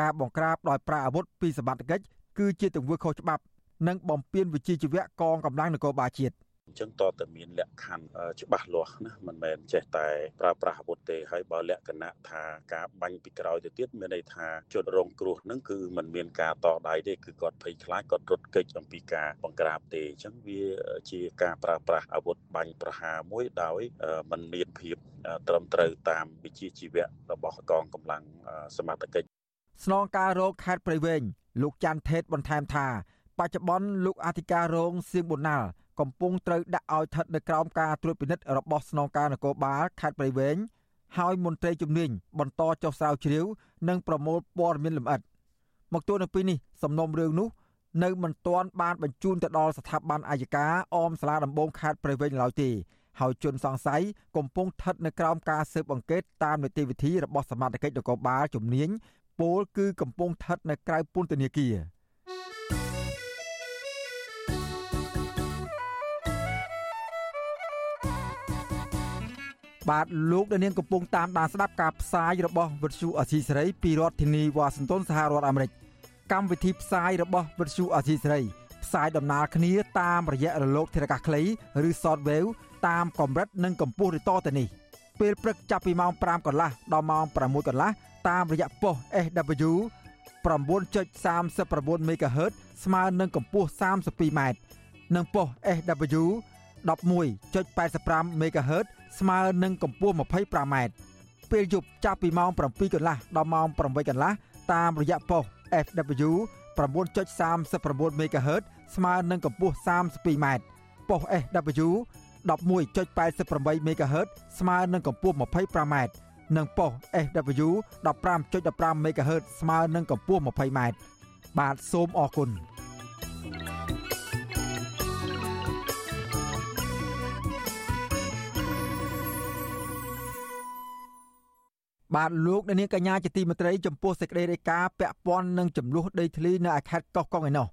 ការបង្ក្រាបដោយប្រើអាវុធពីសមត្ថកិច្ច គឺជាទង្វើខុសច្បាប់និងបំពេញវិជាជីវៈកងកម្លាំងនគរបាលជាតិអញ្ចឹងតតែមានលក្ខខណ្ឌច្បាស់លាស់ណាមិនមែនចេះតែប្រើប្រាស់អាវុធទេហើយបើលក្ខណៈថាការបាញ់ពីក្រោយទៅទៀតមានន័យថាជនរងគ្រោះហ្នឹងគឺมันមានការតដៃទេគឺគាត់ភ័យខ្លាចគាត់រត់គេចអំពីការបង្ក្រាបទេអញ្ចឹងវាជាការប្រើប្រាស់អាវុធបាញ់ប្រហារមួយដោយมันមានភាពត្រឹមត្រូវតាមវិជាជីវៈរបស់កងកម្លាំងសមត្ថកិច្ចស្នងការរោគខេត្តព្រៃវែង លោកច័ន្ទថេតបន្ថែមថាបច្ចុប្បន្នលោកអធិការរងសៀងបូណាល់កំពុងត្រូវដាក់ឲ្យស្ថិតនៅក្រោមការត្រួតពិនិត្យរបស់ស្នងការនគរបាលខេត្តព្រៃវែងហើយមន្ត្រីជំនាញបន្តចុះស្រាវជ្រាវនិងប្រមូលព័ត៌មានលម្អិតមកទល់នៅពេលនេះសំណុំរឿងនោះនៅមិនទាន់បានបញ្ជូនទៅដល់ស្ថាប័នអាយកាអមសាលាដំបងខេត្តព្រៃវែងឡើយទេហើយជនសង្ស័យកំពុងស្ថិតនៅក្រោមការស៊ើបអង្កេតតាមនីតិវិធីរបស់សមាជិកនគរបាលជំនាញ ពលគឺកំពុងស្ថិតនៅក្រៅពន្ធនាគារបាទលោកដានៀងកំពុងតាមដានស្ដាប់ការផ្សាយរបស់វិទ្យុអសីសេរីពីរដ្ឋធានីវ៉ាស៊ីនតោនសហរដ្ឋអាមេរិកកម្មវិធីផ្សាយរបស់វិទ្យុអសីសេរីផ្សាយដំណើរគ្នាតាមរយៈរលកធារកាសខ្លីឬ shortwave តាមកម្រិតនិងកម្ពស់ឬតទៅនេះពេលព្រឹកចាប់ពីម៉ោង5កន្លះដល់ម៉ោង6កន្លះ តាមរយៈប៉ុស SW 9.39 MHz ស្មើនឹងកម្ពស់ 32m និងប៉ុស SW 11.85 MHz ស្មើនឹងកម្ពស់ 25m ពេលយប់ចាប់ពីម៉ោង7កន្លះដល់ម៉ោង8កន្លះតាមរយៈប៉ុស FW 9.39 MHz ស្មើនឹងកម្ពស់ 32m ប៉ុស SW 11.88 MHz ស្មើនឹងកម្ពស់ 25m និងប៉ុស SW 15.15 MHz ស្មើនឹងកម្ពស់ 20m បាទសូមអរគុណបាទលោកអ្នកនាងកញ្ញាជាទីមេត្រីចំពោះសេចក្តីរាយការណ៍ពាក់ព័ន្ធនឹងចំនួនដីធ្លីនៅខេត្តកោះកុងឯណោះ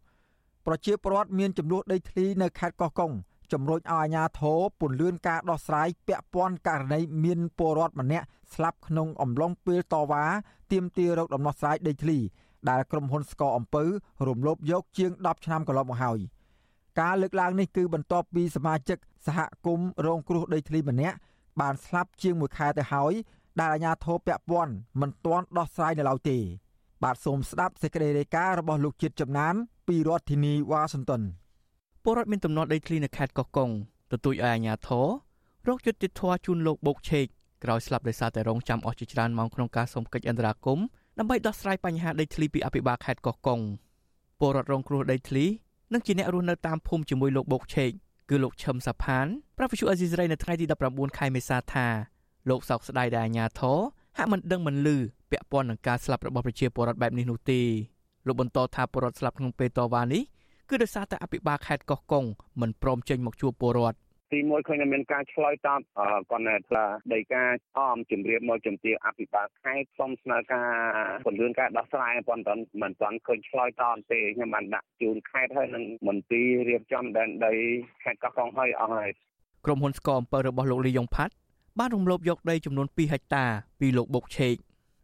ប្រជាពលរដ្ឋមានចំនួនដីធ្លីនៅខេត្តកោះកុង ជំរុញឲ្យអាជ្ញាធរពន្យាការដោះស្រាយពាក់ព័ន្ធករណីមានពលរដ្ឋម្នាក់ស្លាប់ក្នុងអំឡុងពេលតវ៉ាទាមទាររកដំណោះស្រាយដីធ្លី ដែលក្រុមហ៊ុនស្កអំពៅរំលោភយកជាង10ឆ្នាំកន្លងមកហើយការលើកឡើងនេះគឺបន្ទាប់ពីសមាជិកសហគមន៍រងគ្រោះដីធ្លីម្នាក់បានស្លាប់ជាង1ខែទៅហើយដែលអាជ្ញាធរពាក់ព័ន្ធមិនទាន់ដោះស្រាយនៅឡើយទេបាទសូមស្ដាប់សេចក្តីរាយការណ៍របស់លោកជាតិចំណានពីរដ្ឋធានីវ៉ាស៊ីនតោន ពលរដ្ឋមានទំនាស់ដីធ្លីនៅខេត្តកោះកុងទទូចឲ្យអាជ្ញាធររកយុត្តិធម៌ជូនលោកបូកឆេកក្រោយស្លាប់ដោយសារតែរងចាំអស់ជាច្រើនម៉ោងក្នុងការសុំកិច្ចអន្តរាគមន៍ដើម្បីដោះស្រាយបញ្ហាដីធ្លីពីអភិបាលខេត្តកោះកុងពលរដ្ឋរងគ្រោះដីធ្លីនិងជាអ្នករស់នៅតាមភូមិជាមួយលោកបូកឆេកគឺលោកឈឹមសាផានប្រពន្ធអេស៊ីសរ៉ៃនៅថ្ងៃទី19ខែមេសាថាលោកសោកស្ដាយដែលអាញាធរហាក់មិនដឹងមិនលឺពាក់ព័ន្ធនឹងការស្លាប់របស់ប្រជាពលរដ្ឋបែបនេះនោះទេលោកបន្តថាពលរដ្ឋស្លាប់ក្នុងពេលតវ៉ានេះ គឺដោយសារតែអភិបាលខេត្តកោះកុងមិនព្រមចេញមកជួបពលរដ្ឋទីមួយឃើញតែមានការឆ្លើយតបគាត់ណែថាដីការអមជំរាបមកជំទាវអភិបាលខេត្តសូមស្នើការពន្យាការដោះស្រាយប៉ុន្តែមិនទាន់ឃើញឆ្លើយតបទេខ្ញុំបានដាក់ជូនខេត្តហើយនឹងមន្ទីររៀបចំដែនដីខេត្តកោះកុងហើយអស់ហើយក្រុមហ៊ុនស្កអំពើរបស់លោកលីយ៉ុងផាត់បានរំលោភយកដីចំនួន2ហិកតាពីលោកបុកឆេក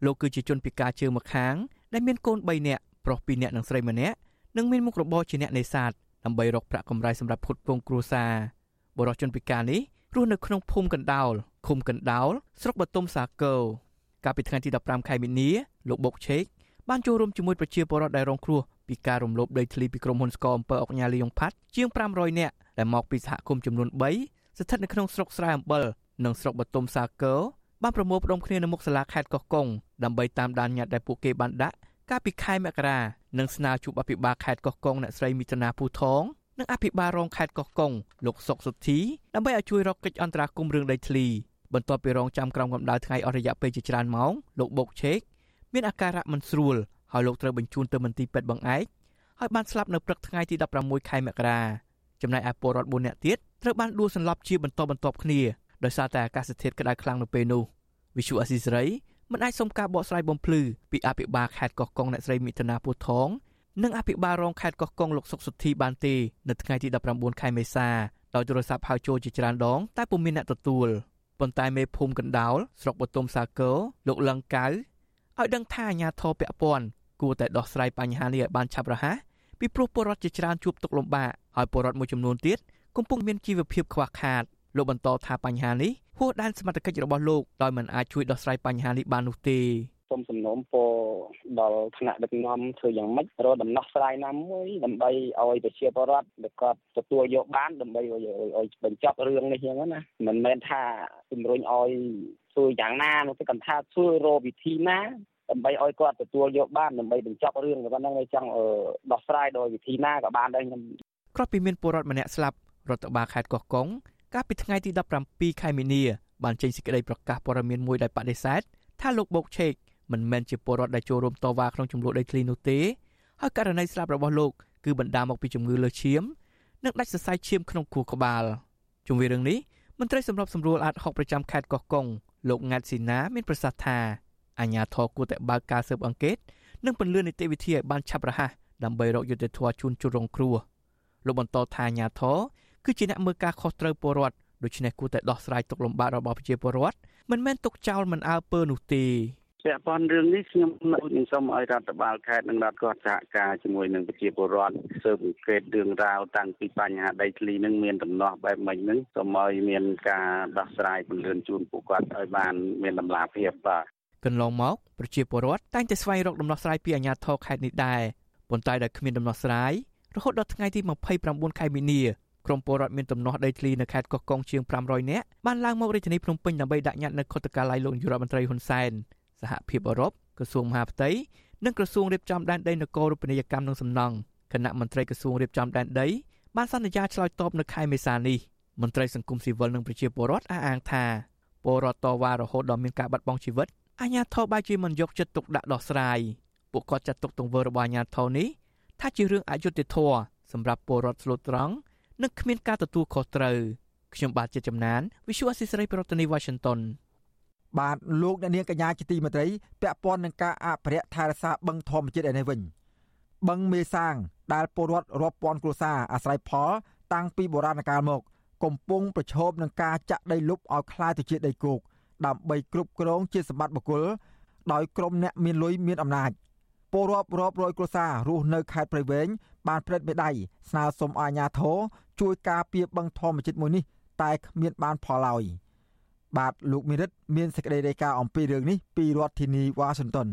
លោកគឺជាជនពិការជើងម្ខាង ដែលមានកូន3នាក់ប្រុស2នាក់និងស្រី1នាក់ និងមានមុខរបរជាអ្នកនេសាទដើម្បីរកប្រាក់កម្រៃសម្រាប់ផ្គត់ផ្គង់គ្រួសារបរិសុទ្ធជនពិការនេះរស់នៅក្នុងភូមិកណ្ដោលឃុំកណ្ដោលស្រុកបតុមសាគរកាលពីថ្ងៃទី15ខែមីនាលោកបុកឆេកបានចូលរួមជាមួយប្រជាពលរដ្ឋដែលរងគ្រោះពីការរំលោភដីធ្លីពីក្រុមហ៊ុនស្កអំពើអុកញ៉ាលីយ៉ុងផាត់ជាង500នាក់ដែលមកពីសហគមន៍ចំនួន3ស្ថិតនៅក្នុងស្រុកស្រែអំបិលនិងស្រុកបតុមសាគរបានប្រមូលផ្ដុំគ្នានៅមុខសាលាខេត្តកោះកុងដើម្បីតាមដានញត្តិដែលពួកគេបានដាក់កាលពីខែមករា និងស្នើជួបអភិបាលខេត្តកោះកុងអ្នកស្រីមិថុនាភូថងនិងអភិបាលរងខេត្តកោះកុងលោកសុកសុធីដើម្បីឲ្យជួយរកកិច្ចអន្តរាគមន៍រឿងដីធ្លីបន្ទាប់ពីរងចាំក្រោមកម្ដៅថ្ងៃអស់រយៈពេលជាច្រើនម៉ោងលោកបុកឆេកមានអាការៈមិនស្រួលហើយលោកត្រូវបញ្ជូនទៅមន្ទីរពេទ្យបង្អែកហើយបានស្លាប់នៅព្រឹកថ្ងៃទី16ខែមករាចំណែកឯពលរដ្ឋ4នាក់ទៀតត្រូវបានដួលសន្លប់ជាបន្តបន្ទាប់គ្នាដោយសារតែអាកាសធាតុក្តៅខ្លាំងនៅពេលនោះវិសុអាស៊ីសេរី មិនអាចសុំការបកស្រាយបំភ្លឺពីអភិបាលខេត្តកោះកុងអ្នកស្រីមិថុនាពុទ្ធងនិងអភិបាលរងខេត្តកោះកុងលោកសុកសុធីបានទេនៅថ្ងៃទី19ខែមេសាដោយទូរស័ព្ទហៅចូលជាច្រើនដងតែពុំមានអ្នកទទួលប៉ុន្តែមេភូមិកណ្ដោលស្រុកបតុមសាគរលោកលឹងកៅឲ្យដឹងថាអាញាធរពពាន់គួរតែដោះស្រាយបញ្ហានេះឲ្យបានឆាប់រហ័សពីព្រោះពលរដ្ឋជាច្រើនជួបទុក្ខលំបាកហើយពលរដ្ឋមួយចំនួនទៀតកំពុងមានជីវភាពខ្វះខាតលោកបន្តថាបញ្ហានេះ ហួសដែនសមត្ថកិច្ចរបស់លោកដោយមិនអាចជួយដោះស្រាយបញ្ហានេះបាននោះទេសូមសំណូមពរដល់ថ្នាក់ដឹកនាំធ្វើយ៉ាងម៉េចរកដំណោះស្រាយណាមួយដើម្បីឲ្យប្រជាពលរដ្ឋដែលគាត់ទទួលយកបានដើម្បីឲ្យបញ្ចប់រឿងនេះយ៉ាងណាមិនមែនថាជំរុញឲ្យធ្វើយ៉ាងណានោះទេគាត់ថាធ្វើរកវិធីណាដើម្បីឲ្យគាត់ទទួលយកបានដើម្បីបញ្ចប់រឿងប៉ុណ្ណឹងឯងចង់ដោះស្រាយដោយវិធីណាក៏បានដែរខ្ញុំក្រោយពីមានពលរដ្ឋម្នាក់ស្លាប់រដ្ឋបាលខេត្តកោះកុង កាលពីថ្ងៃទី17ខែមីនាបានចេញសេចក្តីប្រកាសព័ត៌មានមួយដែលបដិសេធថាលោកបូកឆេកមិនមែនជាពលរដ្ឋដែលចូលរួមតវ៉ាក្នុងចំនួនដីធ្លីនោះទេហើយករណីស្លាប់របស់លោកគឺបណ្ដាលមកពីជំងឺលើសឈាមនិងដាច់សរសៃឈាមក្នុងខួរក្បាលជុំវិញរឿងនេះមន្ត្រីសម្របសម្រួលអាត60ប្រចាំខេត្តកោះកុងលោកង៉ាត់ស៊ីណាមានប្រសាសន៍ថាអាញាធរគួរតែបើកការស៊ើបអង្កេតនិងពន្លឿននីតិវិធីឲ្យបានឆាប់រហ័សដើម្បីរកយុត្តិធម៌ជូនជនរងគ្រោះលោកបន្តថាអាញាធរ គឺជាអ្នកមើលការខុសត្រូវពលរដ្ឋដូច្នេះគួរតែដោះស្រាយទុកលំបាករបស់ប្រជាពលរដ្ឋមិនមែនទុកចោលមិនអើពើនោះទេពាក់ព័ន្ធរឿងនេះខ្ញុំនៅនឹងសូមឲ្យរដ្ឋបាលខេត្តនិងរដ្ឋគាត់សហការជាមួយនឹងប្រជាពលរដ្ឋស៊ើបអង្កេតរឿងរ៉ាវតាំងពីបញ្ហាដីធ្លីនឹងមានដំណោះបែបម៉េចនឹងសូមឲ្យមានការដោះស្រាយពន្លឿនជូនពួកគាត់ឲ្យបានមានតម្លាភាពបាទកន្លងមកប្រជាពលរដ្ឋតែងតែស្វែងរកដំណោះស្រាយពីអាជ្ញាធរខេត្តនេះដែរប៉ុន្តែដែលគ្មានដំណោះស្រាយរហូតដល់ថ្ងៃទី29ខែមីនា ក្រុមពលរដ្ឋមានទំនាស់ដីធ្លីនៅខេត្តកោះកុងជាង500នាក់បានឡើងមករាជធានីភ្នំពេញដើម្បីដាក់ញត្តិនៅខុទ្ទកាល័យលោកនាយរដ្ឋមន្ត្រីហ៊ុនសែនសហភាពអឺរ៉ុបក្រសួងមហាផ្ទៃនិងក្រសួងរៀបចំដែនដីនគររូបនីយកម្មនិងសំណង់គណៈមន្ត្រីក្រសួងរៀបចំដែនដីបានសន្យាឆ្លើយតបនៅខែមេសានេះមន្ត្រីសង្គមស៊ីវិលនិងប្រជាពលរដ្ឋអះអាងថាពលរដ្ឋតវ៉ារហូតដល់មានការបាត់បង់ជីវិតអាជ្ញាធរបែរជាមិនយកចិត្តទុកដាក់ដោះស្រាយពួកគាត់ចាត់ទុកទង្វើរបស់អាជ្ញាធរនេះថាជារឿងអយុត្តិធម៌សម្រាប់ពលរដ្ឋស្លូតត្រង់ និងគ្មានការទទួលខុសត្រូវខ្ញុំបាទជាចំណាន Visual Assisray ប្រធានាទី Washington បាទលោកអ្នកនាងកញ្ញាជាទីមេត្រីពាក់ព័ន្ធនឹងការអភិរក្សថែរក្សាបឹងធម្មជាតិឯនេះវិញបឹងមេសាងដែលពលរដ្ឋរាប់ពាន់គ្រួសារអាស្រ័យផលតាំងពីបុរាណកាលមក កំពុងប្រឈមនឹងការចាក់ដីលុបឲ្យคล้ายទៅជាដីគោកដើម្បីគ្រប់គ្រងជាសម្បត្តិបុគ្គលដោយក្រុមអ្នកមានលុយមានអំណាចពលរដ្ឋរាប់រយគ្រួសាររស់នៅខេត្តព្រៃវែង បានព្រឹត្តមេដៃស្នើសុំអាជ្ញាធរជួយការពារបឹងធម្មជាតិមួយនេះតែគ្មានបានផលឡើយបាទលោកមីរិតមានសេចក្តីរាយការណ៍អំពីរឿងនេះពីរដ្ឋធានីវ៉ាស៊ីនតោន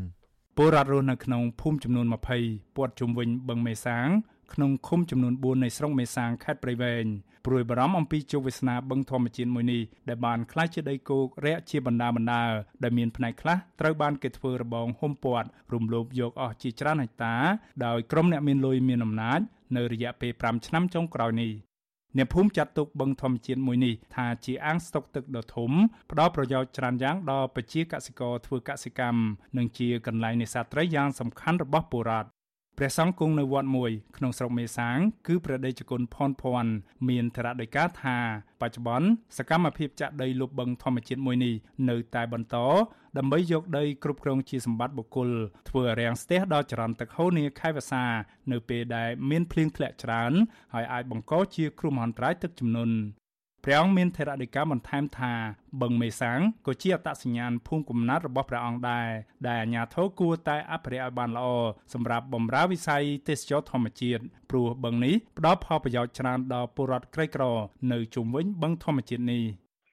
ពលរដ្ឋរស់នៅក្នុងភូមិចំនួន20ព័ទ្ធជុំវិញបឹងមេសាង ក្នុងឃុំចំនួន4នៃស្រុកមេសាងខេត្តព្រៃវែងព្រួយបារម្ភអំពីជោគវាសនាបឹងធម្មជាតិមួយនេះដែលបានក្លាយជាដីគោករាក់ជាបណ្ដាបណ្ដាដែលមានផ្នែកខ្លះត្រូវបានគេធ្វើរបងហុំព័ទ្ធរំលោភយកអស់ជាច្រើនហិកតាដោយក្រុមអ្នកមានលុយមានអំណាចនៅរយៈពេល5ឆ្នាំចុងក្រោយនេះអ្នកភូមិចាត់ទុកបឹងធម្មជាតិមួយនេះថាជាអាងស្តុកទឹកដ៏ធំផ្ដល់ប្រយោជន៍ច្រើនយ៉ាងដល់ប្រជាកសិករធ្វើកសិកម្មនិងជាកន្លែងនេសាទត្រីយ៉ាងសំខាន់របស់ពលរដ្ឋ ព្រះសង្ឃគង់នៅវត្តមួយក្នុងស្រុកមេសាង គឺព្រះដេចគុណផនភ័ណ្ឌមានធរណដីកាថាបច្ចុប្បន្នសកម្មភាពចាក់ដីលុបបឹងធម្មជាតិមួយនេះនៅតែបន្តដើម្បីយកដីគ្រប់គ្រងជាសម្បត្តិបុគ្គលធ្វើរាំងស្ទះដល់ចរន្តទឹកហូរនាខែវស្សានៅពេលដែលមានភ្លៀងធ្លាក់ច្រើនហើយអាចបង្កជាគ្រោះមហន្តរាយទឹកជំនន់ ព្រះអង្គមានថេរដីកាបន្ថែមថាបឹងមេសាំងក៏ជាអត្តសញ្ញាណភូមិកំណត់របស់ព្រះអង្គដែរដែលអាជ្ញាធរគួរតែអភិរក្សឲ្យបានល្អសម្រាប់បម្រើវិស័យទេសចរធម្មជាតិព្រោះបឹងនេះផ្ដល់ផលប្រយោជន៍ច្រើនដល់ពលរដ្ឋក្រីក្រ នៅជុំវិញបឹងធម្មជាតិនេះ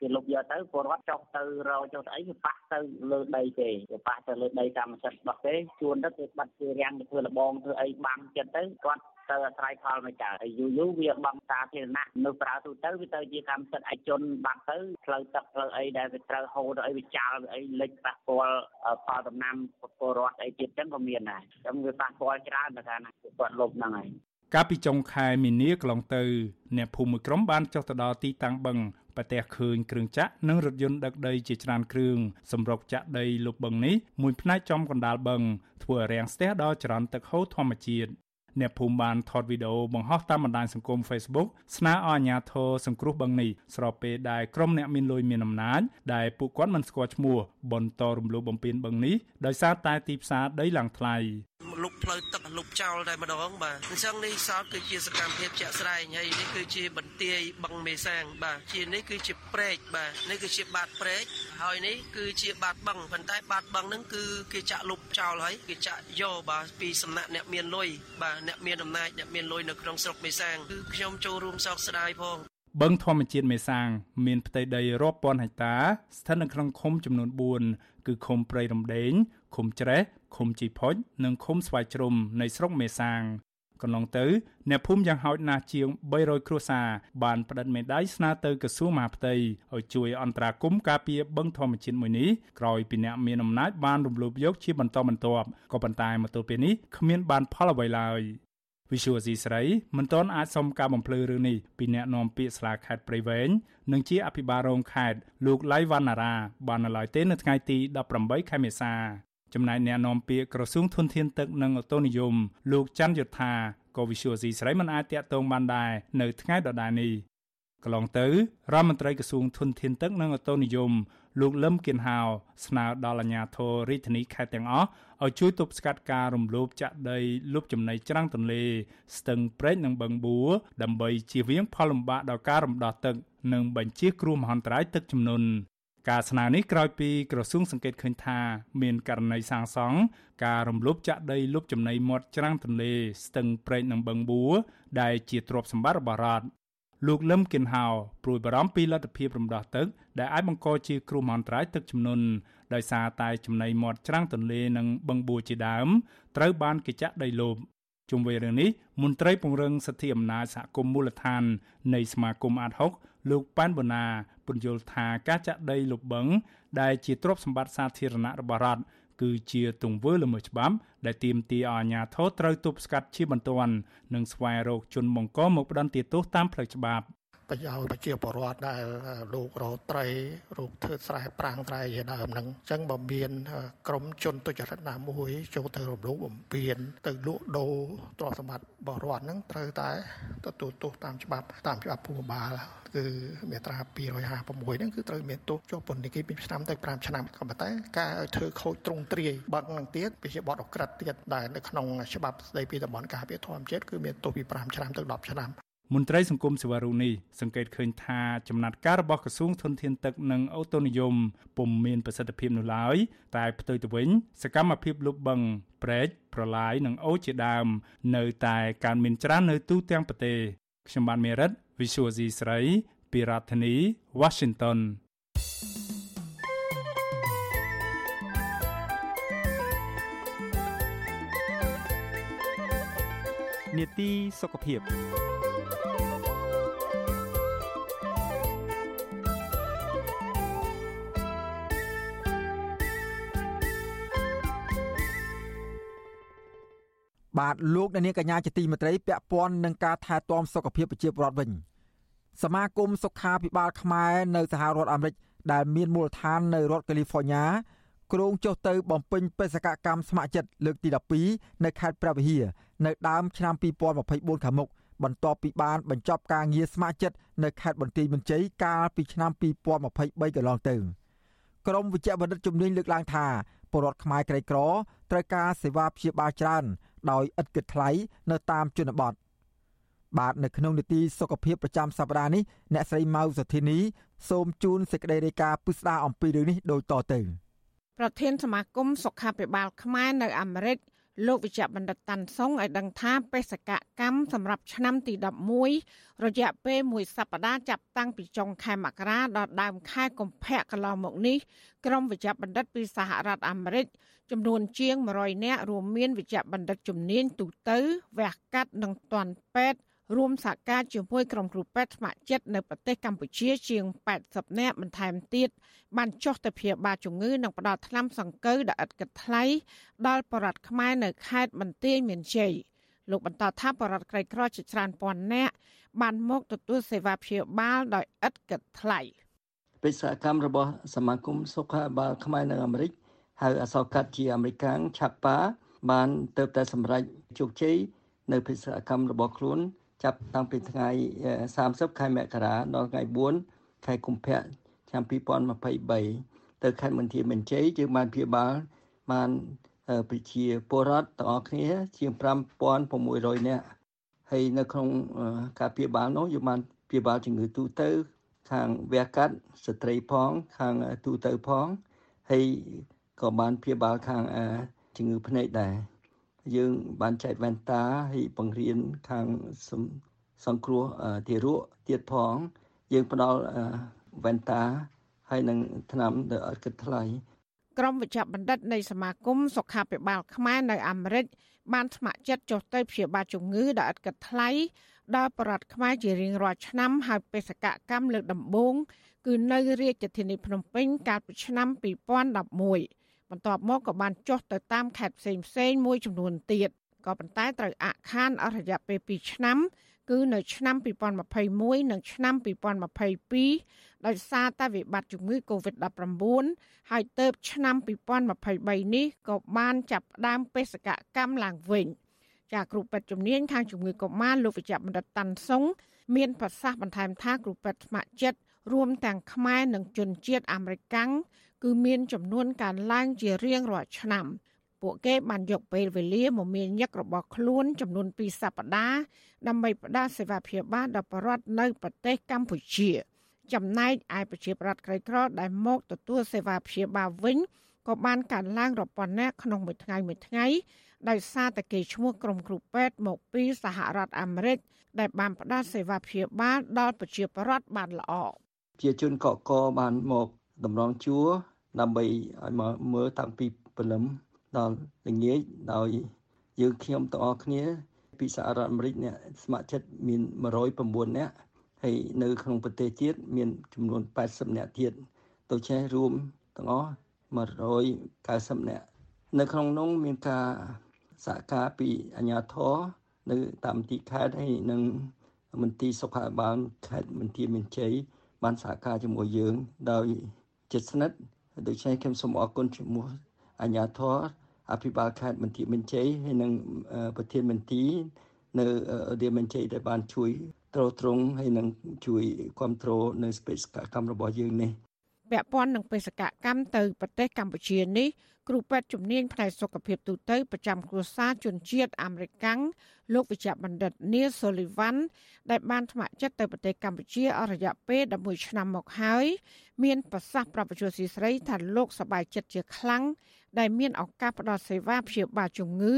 គេលុបយកទៅពលរដ្ឋចុះទៅរកចុះទៅអីវាប៉ះទៅលើដីគេវាប៉ះទៅលើដីកម្មសិទ្ធិរបស់គេជួនទៅគេបាត់គេរាំងទៅធ្វើលបងធ្វើអីបាំងចិត្តទៅគាត់ ទៅអាស្រ័យផលមកចើហើយយូរយូរវាបំសាធារណៈនៅប្រើទូទៅវាទៅជាកម្មសិទ្ធិឯកជនបាត់ទៅផ្លូវទឹកផ្លូវអីដែលវាត្រូវហូរទៅអីវាចាល់អីលិចប៉ះពាល់ផលដំណាំពលរដ្ឋអីទៀតចឹងក៏មានដែរចឹងវាប៉ះពាល់ច្រើនតែថាគាត់លុបហ្នឹងហើយកាលពីចុងខែមីនាកន្លងទៅ អ្នកភូមិមួយក្រុមបានចុះទៅដល់ទីតាំងបឹងប្រទះឃើញគ្រឿងចាក់និងរថយន្តដឹកដីជាច្រើនគ្រឿងសម្រុកចាក់ដីលុបបឹងនេះមួយផ្នែកចំកណ្ដាលបឹងធ្វើរាំងស្ទះដល់ចរន្តទឹកហូរធម្មជាតិ អ្នកភូមិបានថតវីដេអូបង្ហោះតាមបណ្ដាញសង្គម Facebook ស្នើឲ្យអាជ្ញាធរសង្គ្រោះបឹងនេះស្របពេលដែលក្រុមអ្នកមានលុយមានអំណាចដែលពួកគាត់មិនស្គាល់ឈ្មោះបន្តរំលោភបំពានបឹងនេះដោយសារតែទីផ្សារដីឡើងថ្លៃលុប ផ្លូវទឹកលុបចោលតែម្ដងបាទអញ្ចឹងនេះសោតគឺជាសកម្មភាពជាក់ស្ដែងហើយនេះគឺជាបន្ទាយបឹងមេសាំងបាទជានេះគឺជាព្រែកបាទនេះគឺជាបាតព្រែកហើយនេះគឺជាបាតបឹងប៉ុន្តែបាតបឹងហ្នឹងគឺគេចាក់លុបចោលហើយគេចាក់យកបាទពីសំណាក់អ្នកមានលុយបាទអ្នកមានអំណាចអ្នកមានលុយនៅក្នុងស្រុកមេសាំងគឺខ្ញុំចូលរួមសោកស្ដាយផងបឹងធម្មជាតិមេសាង មានផ្ទៃដីរាប់ពាន់ហិកតាស្ថិតនៅក្នុងឃុំចំនួន4គឺឃុំព្រៃរំដេងឃុំច្រេះ ឃុំជីផុចនិងឃុំស្វាយជ្រុំនៃស្រុកមេសាងកន្លងទៅអ្នកភូមិយ៉ាងហោចណាស់ជាង300គ្រួសារបានផ្តិតមេដាយស្នើទៅក្រសួងមហាផ្ទៃឲ្យជួយអន្តរាគមន៍ការពារបឹងធម្មជាតិមួយនេះក្រោយពីអ្នកមានអំណាចបានរំលោភយកជាបន្តបន្ទាប់ក៏ប៉ុន្តែមកទល់ពេលនេះគ្មានបានផលអ្វីឡើយវិសុវស៊ីស្រីមិនទាន់អាចសុំការបំភ្លឺរឿងនេះពីអ្នកនាំពាក្យស្លាខេត្តព្រៃវែងនិងជាអភិបាលរងខេត្តលោកឡៃវណ្ណារាបាននៅឡើយទេនៅថ្ងៃទី18ខែមេសា ចំណែកអ្នកនាំពាក្យក្រសួងធនធានទឹកនិងអូតូនិយមលោកច័ន្ទយុធាក៏វិសុវស៊ីស្រីមិនអាចតាក់ទងបានដែរនៅថ្ងៃដដែលនេះកន្លងទៅរដ្ឋមន្ត្រីក្រសួងធនធានទឹកនិងអូតូនិយមលោកលឹមគៀនហៅស្នើដល់អាជ្ញាធររាជធានីខេត្តទាំងអស់ឲ្យជួយទប់ស្កាត់ការរំលោភចាក់ដីលុបចំណីច្រាំងទន្លេ ស្ទឹងព្រែកនិងបឹងបួរដើម្បីជៀសវាងផលលំបាកដល់ការរំដោះទឹក និងបញ្ជៀសគ្រោះមហន្តរាយទឹកជំនន់ ការស្នើនេះក្រោយពីក្រសួងសង្កេតឃើញថាមានករណីសាងសង់ការរំលោភចាក់ដីលុបចំណីមាត់ច្រាំងទន្លេស្ទឹងព្រែកនិងបឹងបួរដែលជាទ្រព្យសម្បត្តិរបស់រដ្ឋលោកលឹមគិនហៅព្រួយបារម្ភពីលទ្ធភាពរំដោះទឹកដែលអាចបង្កជាគ្រោះមហន្តរាយទឹកជំនន់ដោយសារតែចំណីមាត់ច្រាំងទន្លេនិងបឹងបួរជាដើមត្រូវបានគេចាក់ដីលុបជុំវិញរឿងនេះមន្ត្រីពង្រឹងសិទ្ធិអំណាចសហគមន៍មូលដ្ឋាននៃសមាគមអាត6លោកប៉ែនបូណា ពន្យល់ថាការចាក់ដីលុបបឹងដែលជាទ្រព្យសម្បត្តិសាធារណៈរបស់រដ្ឋគឺជាទង្វើល្មើសច្បាប់ដែលទាមទារឲ្យអាជ្ញាធរត្រូវទប់ស្កាត់ជាបន្ទាន់និងស្វែងរកជនបង្កមកផ្ដន្ទាទោសតាមផ្លូវច្បាប់ ប្រយោជន៍ប្រជាពលរដ្ឋដែលលោករោត្រីរូបធ្វើស្រែប្រាំងត្រៃជាដើមហ្នឹងអញ្ចឹងបើមានក្រមជនទុច្ចរិតណាមួយចូលទៅរំលោភបំពានទៅលក់ដូរទ្រព្យសម្បត្តិបរិវត្តហ្នឹងត្រូវតែទទួលទោសតាមច្បាប់តាមច្បាប់ភូមិបាលគឺមាត្រា256ហ្នឹងគឺត្រូវមានទោសជាប់ពន្ធនាគារពីឆ្នាំទៅ5ឆ្នាំក៏ប៉ុន្តែការឲ្យធ្វើខូចទ្រង់ទ្រាយបឹកនឹងទៀតវាជាបទអក្រិតទៀតដែលនៅក្នុងច្បាប់ស្តីពីតំបន់ការពារធម្មជាតិគឺមានទោសពី5ឆ្នាំទៅ10ឆ្នាំ មន្ត្រីសង្គមសេវារុនេះសង្កេតឃើញថាចំណាត់ការរបស់ក្រសួងធនធានទឹកនិងអូតូនិយមពុំមានប្រសិទ្ធភាពនោះឡើយតែផ្ទុយទៅវិញ សកម្មភាពលុបបឹងព្រែកប្រឡាយនិងអូជាដើម នៅតែកើនមានច្រើននៅទូទាំងប្រទេសខ្ញុំបានមេរិត Visual C ស្រីពីរដ្ឋធានី Washington នេតិសុខភាព បាទលោកអ្នកនាងកញ្ញាជាទីមេត្រីពាក់ព័ន្ធនឹងការថែទាំសុខភាពប្រជាពលរដ្ឋវិញសមាគមសុខាភិបាលខ្មែរនៅសហរដ្ឋអាមេរិកដែលមានមូលដ្ឋាននៅរដ្ឋកាលីហ្វ័រញ៉ាគ្រោងចុះទៅបំពេញបេសកកម្មស្ម័គ្រចិត្តលើកទី12នៅខេត្តព្រះវិហារនៅដើមឆ្នាំ2024ខាងមុខបន្ទាប់ពីបានបញ្ចប់ការងារស្ម័គ្រចិត្តនៅខេត្តបន្ទាយមានជ័យកាលពីឆ្នាំ2023កន្លងទៅក្រមវិជ្ជបណ្ឌិតជំនាញលើកឡើងថាពលរដ្ឋខ្មែរក្រីក្រត្រូវការសេវាព្យាបាលច្រើន ដោយឥតគិតថ្លៃនៅតាមជនបទបាទនៅក្នុងនីតិសុខភាពប្រចាំសប្តាហ៍នេះអ្នកស្រីម៉ៅសុធីនីសូមជូនសេចក្តីរាយការណ៍ពិស្ដារអំពីរឿងនេះដូចតទៅប្រធានសមាគមសុខាភិបាលខ្មែរនៅអាមេរិក លោកវិជ្ជបណ្ឌិតតាន់សុងឲ្យដឹងថាបេសកកម្មសម្រាប់ឆ្នាំទី11រយៈពេលមួយសប្តាហ៍ចាប់តាំងពីចុងខែមករាដល់ដើមខែកុម្ភៈកន្លងមកនេះក្រុមវិជ្ជបណ្ឌិតពីសហរដ្ឋអាមេរិកចំនួនជាង100នាក់រួមមានវិជ្ជបណ្ឌិតជំនាញទូទៅវះកាត់និងតន់ពេទ្យ រួមសហការជាមួយក្រុមគ្រូពេទ្យស្ម័គ្រចិត្តនៅប្រទេសកម្ពុជាជាង80នាក់បន្ថែមទៀតបានចុះទៅព្យាបាលជំងឺនិងផ្ដល់ថ្នាំសង្កូវដ៏ឥតគិតថ្លៃដល់បរិវត្តខ្មែរនៅខេត្តបន្ទាយមានជ័យលោកបន្តថាបរិវត្តក្រីក្រជាច្រើនពាន់នាក់បានមកទទួលសេវាព្យាបាលដោយឥតគិតថ្លៃបេសកកម្មរបស់សមាគមសុខាភិបាលខ្មែរនៅអាមេរិកហៅអសរកាត់ជាអាមេរិកាំងឆាប់ប៉ាបានទៅតែសម្រេចជោគជ័យនៅបេសកកម្មរបស់ខ្លួន ចាប់តាំងពីថ្ងៃ30ខែមករាដល់ថ្ងៃ4ខែកុម្ភៈឆ្នាំ2023ទៅខេត្តមន្ទីរមានជ័យយើងបានព្យាបាលបានប្រជាពលរដ្ឋទាំងអស់គ្នាជាង5600នាក់ហើយនៅក្នុងការព្យាបាលនោះយើងបានព្យាបាលជំងឺទូទៅ ខាងវះកាត់ស្ត្រីផង ខាងទូទៅផងហើយក៏បានព្យាបាលខាងជំងឺភ្នែកដែរ យើងបានចែកវ៉ែនតាហើយបង្រៀនខាងសង្គ្រោះទារកទៀតផង យើងផ្ដល់វ៉ែនតាហើយនឹងថ្នាំដែលអត់គិតថ្លៃក្រុមវិជ្ជបណ្ឌិតនៃសមាគមសុខាភិបាលខ្មែរនៅអាមេរិកបានស្ម័គ្រចិត្តចុះទៅព្យាបាលជំងឺដែលឥតគិតថ្លៃដល់ប្រដ្ឋខ្មែរជារៀងរាល់ឆ្នាំហើយបេសកកម្មលើកដំបូងគឺនៅរាជធានីភ្នំពេញកាលពីឆ្នាំ2011 បន្ទាប់មកក៏បានចុះទៅតាមខេត្តផ្សេងផ្សេងមួយចំនួនទៀតក៏ប៉ុន្តែត្រូវអាក់ខានអស់រយៈពេល2ឆ្នាំ គឺនៅឆ្នាំ2021និងឆ្នាំ2022ដោយសារតែវិបត្តិជំងឺ Covid-19 ហើយទៅឆ្នាំ2023នេះក៏បានចាប់ផ្ដើមបេសកកម្មឡើងវិញចាគ្រូពេទ្យជំនាញខាងជំងឺកុមារលោកវិជ្ជបណ្ឌិតតាន់សុងមានប្រសាសន៍បន្ថែមថាគ្រូពេទ្យស្ម័គ្រចិត្ត រួមទាំងខ្មែរនិងជនជាតិអាមេរិកាំងគឺមានចំនួនកើនឡើងជារៀងរាល់ឆ្នាំពួកគេបានយកពេលវេលាមកមានញឹករបស់ខ្លួនចំនួន2សប្តាហ៍ដើម្បីផ្ដល់សេវាព្យាបាលដល់ប្រជាពលរដ្ឋនៅប្រទេសកម្ពុជា ចំណែកឯប្រជាប្រដ្ឋក្រីក្រដែលមកទទួលសេវាព្យាបាលវិញក៏បានកើនឡើងរាប់ពាន់នាក់ក្នុងមួយថ្ងៃមួយថ្ងៃដោយសារតែគេឈ្មោះក្រុមគ្រូពេទ្យមកពីសហរដ្ឋអាមេរិកដែលបានផ្ដល់សេវាព្យាបាលដល់ប្រជាពលរដ្ឋបានល្អប្រ ជាជនកកកបានមកតម្រង់ជួរដើម្បីឲ្យមកមើលតាំងពីព្រលឹមដល់ល្ងាចដោយយើងខ្ញុំទាំងអស់គ្នា ពីសហរដ្ឋអាមេរិកអ្នកស្ម័គ្រចិត្តមាន109នាក់ហើយនៅក្នុងប្រទេសជាតិមានចំនួន80នាក់ទៀតដូច្នេះរួមទាំងអស់190នាក់នៅក្នុងនោះមានការសហការពីអាជ្ញាធរនៅតាមទីខេត្តហើយនិងមន្ទីរសុខាភិបាលខេត្តមន្ទីរមានជ័យ បានសហការជាមួយយើងដោយជិតស្និទ្ធដូច្នេះខ្ញុំសូមអរគុណជាមួយអាជ្ញាធរអភិបាលខេត្តមន្ទីរមានជ័យហើយនិងប្រធានមន្ទីរនៅរាជមានជ័យដែលបានជួយត្រួតត្រងហើយនឹងជួយគ្រប់គ្រងនៅបេសកកម្មរបស់យើងនេះ ពាក់ព័ន្ធនឹងបេសកកម្មទៅប្រទេសកម្ពុជានេះគ្រូពេទ្យជំនាញផ្នែកសុខភាពទូទៅប្រចាំគ្រួសារជនជាតិអាមេរិកាំងលោកវិជ្ជបណ្ឌិតនីសូលីវ៉ាន់ដែលបានថ្នាក់ចិត្តទៅប្រទេសកម្ពុជាអស់រយៈពេល11ឆ្នាំមកហើយមានប្រសាសន៍ប្រាប់វិទ្យុស៊ីស្រីថាលោកសប្បាយចិត្តជាខ្លាំងដែលមានឱកាសផ្ដល់សេវាព្យាបាលជំងឺ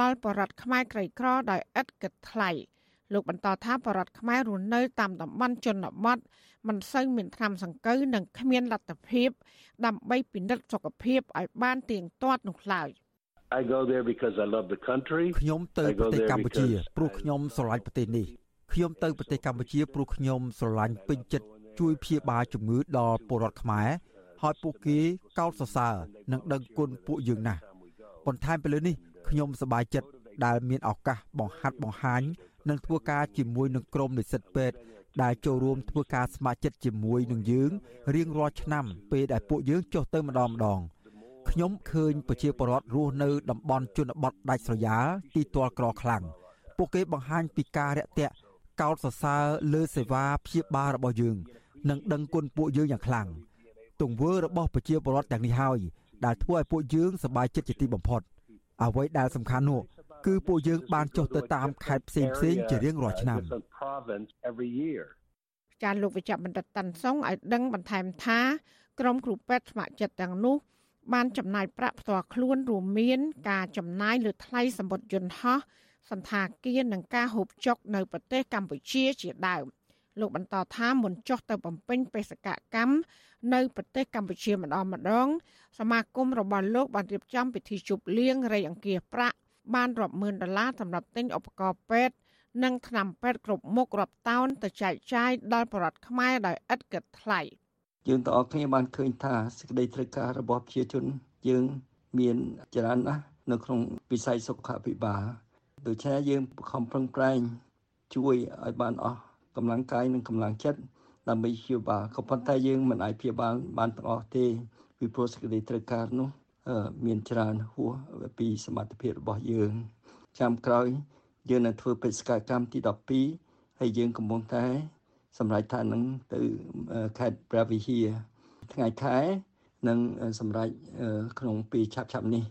ដល់បរិវត្តខ្មែរក្រីក្រដោយឥតគិតថ្លៃ លោកបន្តថាបរិវត្តខ្មែររស់នៅតាមតំបន់ជនបទមិនសូវមានថ្នាំសង្កូវនិងគ្មានលទ្ធភាព ដើម្បីពិនិត្យសុខភាពឲ្យបានទៀងទាត់នោះឡើយ I go there because I love the country ខ្ញុំទៅប្រទេសកម្ពុជាព្រោះខ្ញុំស្រឡាញ់ប្រទេសនេះខ្ញុំទៅប្រទេសកម្ពុជាព្រោះខ្ញុំស្រឡាញ់ពេញចិត្តជួយព្យាបាលជំងឺដល់ពលរដ្ឋខ្មែរហើយពួកគេកោតសរសើរនិងដឹងគុណពួកយើងណាស់បន្ថែមពីលើនេះខ្ញុំសប្បាយចិត្តដែលមានឱកាសបង្ហាត់បង្ហាញ និងធ្វើការជាមួយនឹងក្រុមនិស្សិតពេទ្យដែលចូលរួមធ្វើការស្ម័គ្រចិត្តជាមួយនឹងយើងរៀងរាល់ឆ្នាំពេលដែលពួកយើងចុះទៅម្ដងម្ដងខ្ញុំឃើញប្រជាពលរដ្ឋរស់នៅតំបន់ជនបទដាច់ស្រយាលទីទាល់ក្រខ្លាំងពួកគេបង្ហាញពីការរាក់ទាក់កោតសរសើរលើសេវាព្យាបាលរបស់យើង និងដឹងគុណពួកយើងយ៉ាងខ្លាំងទង្វើរបស់ប្រជាពលរដ្ឋទាំងនេះហើយដែលធ្វើឲ្យពួកយើងសប្បាយចិត្តជាទីបំផុតអ្វីដែលសំខាន់នោះ គឺពួកយើងបានចុះទៅតាមខេត្តផ្សេងផ្សេងជារៀងរាល់ឆ្នាំចាលោកវិជ្ជបណ្ឌិតតាន់សុងឲ្យដឹងបន្ថែមថាក្រមគ្រូពេទ្យស្ម័គ្រចិត្តទាំងនោះ បានចំណាយប្រាក់ផ្ទាល់ខ្លួនរួមមាន ការចំណាយលើថ្លៃសម្បត្តិយន្តហោះសន្តាគារនិងការហូបចុកនៅប្រទេសកម្ពុជាជាដើមលោកបន្តថាមុនចុះទៅបំពេញបេសកកម្មនៅប្រទេសកម្ពុជាម្ដងម្ដងសមាគមរបស់លោកបានរៀបចំពិធីជប់លៀងរៃអង្គាសប្រាក់ បានរាប់ម៉ឺនដុល្លារសម្រាប់ទិញឧបករណ៍ពេទ្យនិងថ្នាំពេទ្យគ្រប់មុខរាប់តោនទៅចែកចាយដល់ប្រជាពលរដ្ឋខ្មែរដោយឥតគិតថ្លៃយើងទាំងអស់គ្នាបានឃើញថាសេចក្តីត្រូវការរបស់ប្រជាជនយើងមានច្រើនណាស់នៅក្នុងវិស័យសុខាភិបាលដូច្នេះយើងខំប្រឹងប្រែងជួយឲ្យបានអស់កម្លាំងកាយនិងកម្លាំងចិត្តដើម្បីព្យាបាលក៏ប៉ុន្តែយើងមិនអាចព្យាបាលបានទាំងអស់ទេពីព្រោះសេចក្តីត្រូវការនោះ មានច្រើនហួសពីសមត្ថភាពរបស់យើង ចាំក្រោយយើងនឹងធ្វើបេសកកម្មទី12ហើយយើងកំពុងតែ សម្រាប់ថានឹងទៅខេត្តព្រះវិហារថ្ងៃខែនឹងសម្រាប់ក្នុងពេលឆាប់ឆាប់នេះ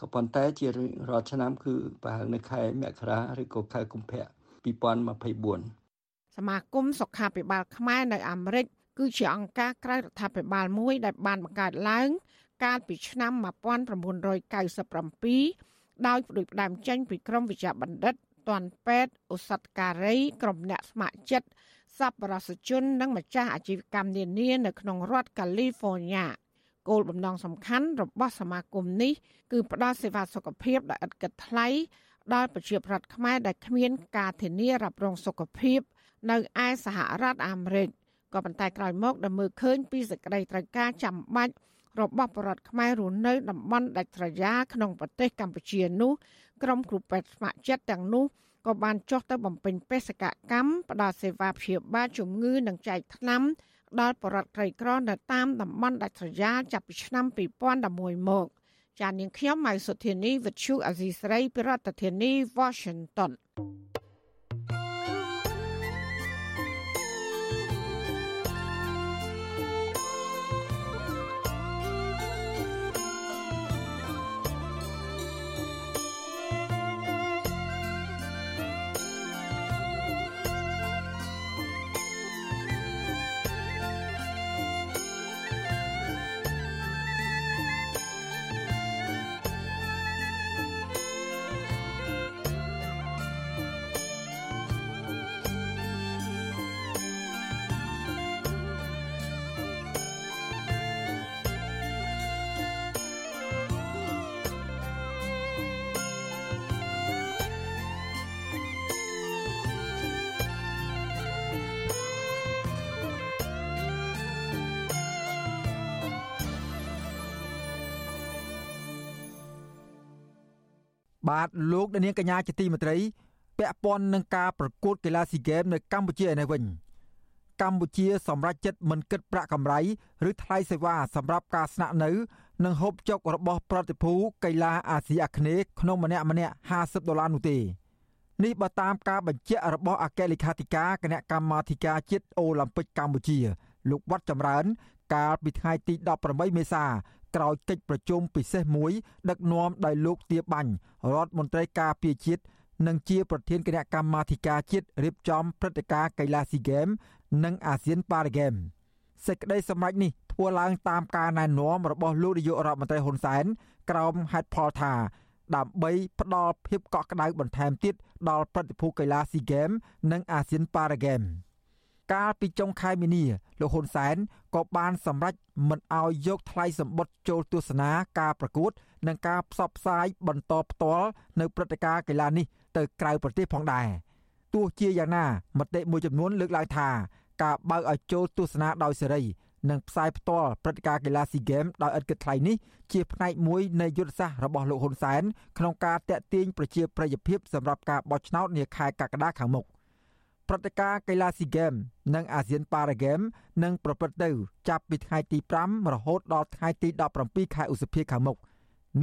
ក៏ប៉ុន្តែជារាល់ឆ្នាំគឺប្រហែលនៅខែមករាឬក៏ខែកុម្ភៈ2024សមាគមសុខាភិបាលខ្មែរនៅអាមេរិកគឺជាអង្គការក្រៅរដ្ឋាភិបាលមួយដែលបានបង្កើតឡើង កាលពីឆ្នាំ1997ដោយផ្ដួចផ្ដើមចេញពីក្រមវិជ្ជាបណ្ឌិតទាន់ពេទ្យឧស្សាហការីក្រុមអ្នកស្ម័គ្រចិត្តសប្បុរសជន និងម្ចាស់អាជីវកម្មនានានៅក្នុងរដ្ឋកាលីហ្វ័រញ៉ាគោលបំណងសំខាន់របស់សមាគមនេះគឺផ្ដល់សេវាសុខភាពដោយឥតគិតថ្លៃដល់ប្រជាប្រដ្ឋខ្មែរដែលគ្មានការធានារ៉ាប់រងសុខភាព នៅឯសហរដ្ឋអាមេរិកក៏ប៉ុន្តែក្រោយមកដែលមើលឃើញពីសេចក្តីត្រូវការចាំបាច់ របស់បរដ្ឋខ្មែររស់នៅតំបន់ដាច់ស្រយាលក្នុងប្រទេសកម្ពុជានោះក្រុមគ្រូពេទ្យស្ម័គ្រចិត្តទាំងនោះក៏បានចុះទៅបំពេញបេសកកម្មផ្ដល់សេវាព្យាបាលជំងឺនិងចែកថ្នាំដល់បរដ្ឋក្រីក្រនៅតាមតំបន់ដាច់ស្រយាលចាប់ពីឆ្នាំ2011មកចាននាងខ្ញុំម៉ៅសុធានីវិទ្យុអាស៊ីស្រីប្រធានាធិបតី Washington បាទលោកនាងកញ្ញាជាទីមេត្រីពាក់ព័ន្ធនឹងការប្រកួតកីឡាស៊ីហ្គេមនៅកម្ពុជាឯនេះវិញកម្ពុជាសម្រេចចិត្តមិនគិតប្រាក់កម្រៃឬថ្លៃសេវាសម្រាប់ការស្នាក់នៅ និងហូបចុករបស់ប្រតិភូកីឡាអាស៊ីអាគ្នេយ៍ក្នុងម្នាក់ម្នាក់50ដុល្លារនោះទេនេះបើតាមការបញ្ជាក់របស់អគ្គលេខាធិការគណៈកម្មាធិការជាតិអូឡ িম্প ិកកម្ពុជា លោកវត្តចម្រើន កាលពីថ្ងៃទី18មេសា ក្រោយកិច្ចប្រជុំពិសេសមួយ ដឹកនាំដោយលោកទាបាញ់រដ្ឋមន្ត្រីការពារជាតិនិងជាប្រធានគណៈកម្មាធិការជាតិរៀបចំព្រឹត្តិការណ៍កីឡាស៊ីហ្គេម និងអាស៊ានប៉ារ៉ាហ្គេមសេចក្តីសម្រេចនេះធ្វើឡើងតាមការណែនាំរបស់លោកនាយករដ្ឋមន្ត្រីហ៊ុនសែនក្រោមហេតុផលថា ដើម្បីផ្ដល់ភាពកក់ក្ដៅបន្ថែមទៀតដល់ប្រតិភូកីឡាស៊ីហ្គេម និងអាស៊ានប៉ារ៉ាហ្គេម កាលពីចុងខែមីនាលោកហ៊ុនសែនក៏បានសម្រេចមិនអោយយកថ្លៃសម្បត្តិចូលទស្សនាការប្រកួត និងការផ្សព្វផ្សាយបន្តផ្ទាល់នៅព្រឹត្តិការណ៍កីឡានេះទៅក្រៅប្រទេសផងដែរទោះជាយ៉ាងណាមតិមួយចំនួនលើកឡើងថាការបើកឲ្យចូលទស្សនាដោយសេរីនិងផ្សាយផ្ទាល់ព្រឹត្តិការណ៍កីឡាស៊ីហ្គេមដោយឥតគិតថ្លៃនេះជាផ្នែកមួយនៃយុទ្ធសាស្ត្ររបស់លោកហ៊ុនសែនក្នុងការតេទៀងប្រជាប្រិយភាពសម្រាប់ការបោះឆ្នោតនាខែកក្កដាខាងមុខ ព្រឹត្តិការណ៍កីឡាស៊ីហ្គេមនិងអាស៊ានប៉ារ៉ាហ្គេមនឹងប្រព្រឹត្តទៅ ចាប់ពីថ្ងៃទី5រហូតដល់ថ្ងៃទី17ខែឧសភាខាងមុខ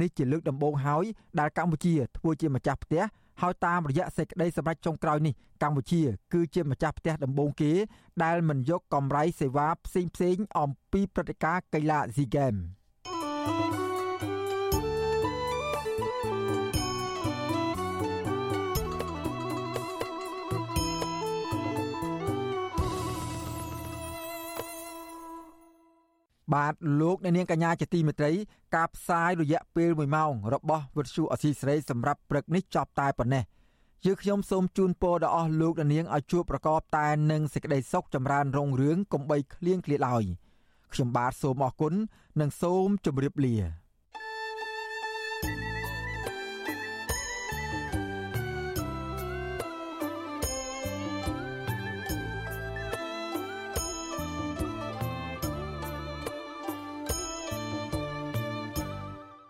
នេះជាលើកដំបូងហើយដែលកម្ពុជាធ្វើជាម្ចាស់ផ្ទះហើយតាមរយៈសេចក្តីសម្រេចចុងក្រោយនេះកម្ពុជា គឺជាម្ចាស់ផ្ទះដំបូងគេដែលមិនយកកម្រៃសេវាផ្សេងផ្សេងអំពីព្រឹត្តិការណ៍កីឡា SEA Games បាទលោកអ្នកនាងកញ្ញាជាទីមេត្រីការផ្សាយរយៈពេល1ម៉ោងរបស់វិទ្យុអសីស្រីសម្រាប់ព្រឹកនេះចប់តែប៉ុណ្ណេះយើខ្ញុំសូមជូនពរដល់អស់លោកអ្នកនាងឲ្យជួបប្រកបតែនឹងសេចក្តីសុខចម្រើនរុងរឿងកុំបីឃ្លៀងឃ្លាតឡើយខ្ញុំបាទសូមអរគុណនិងសូមជម្រាបលា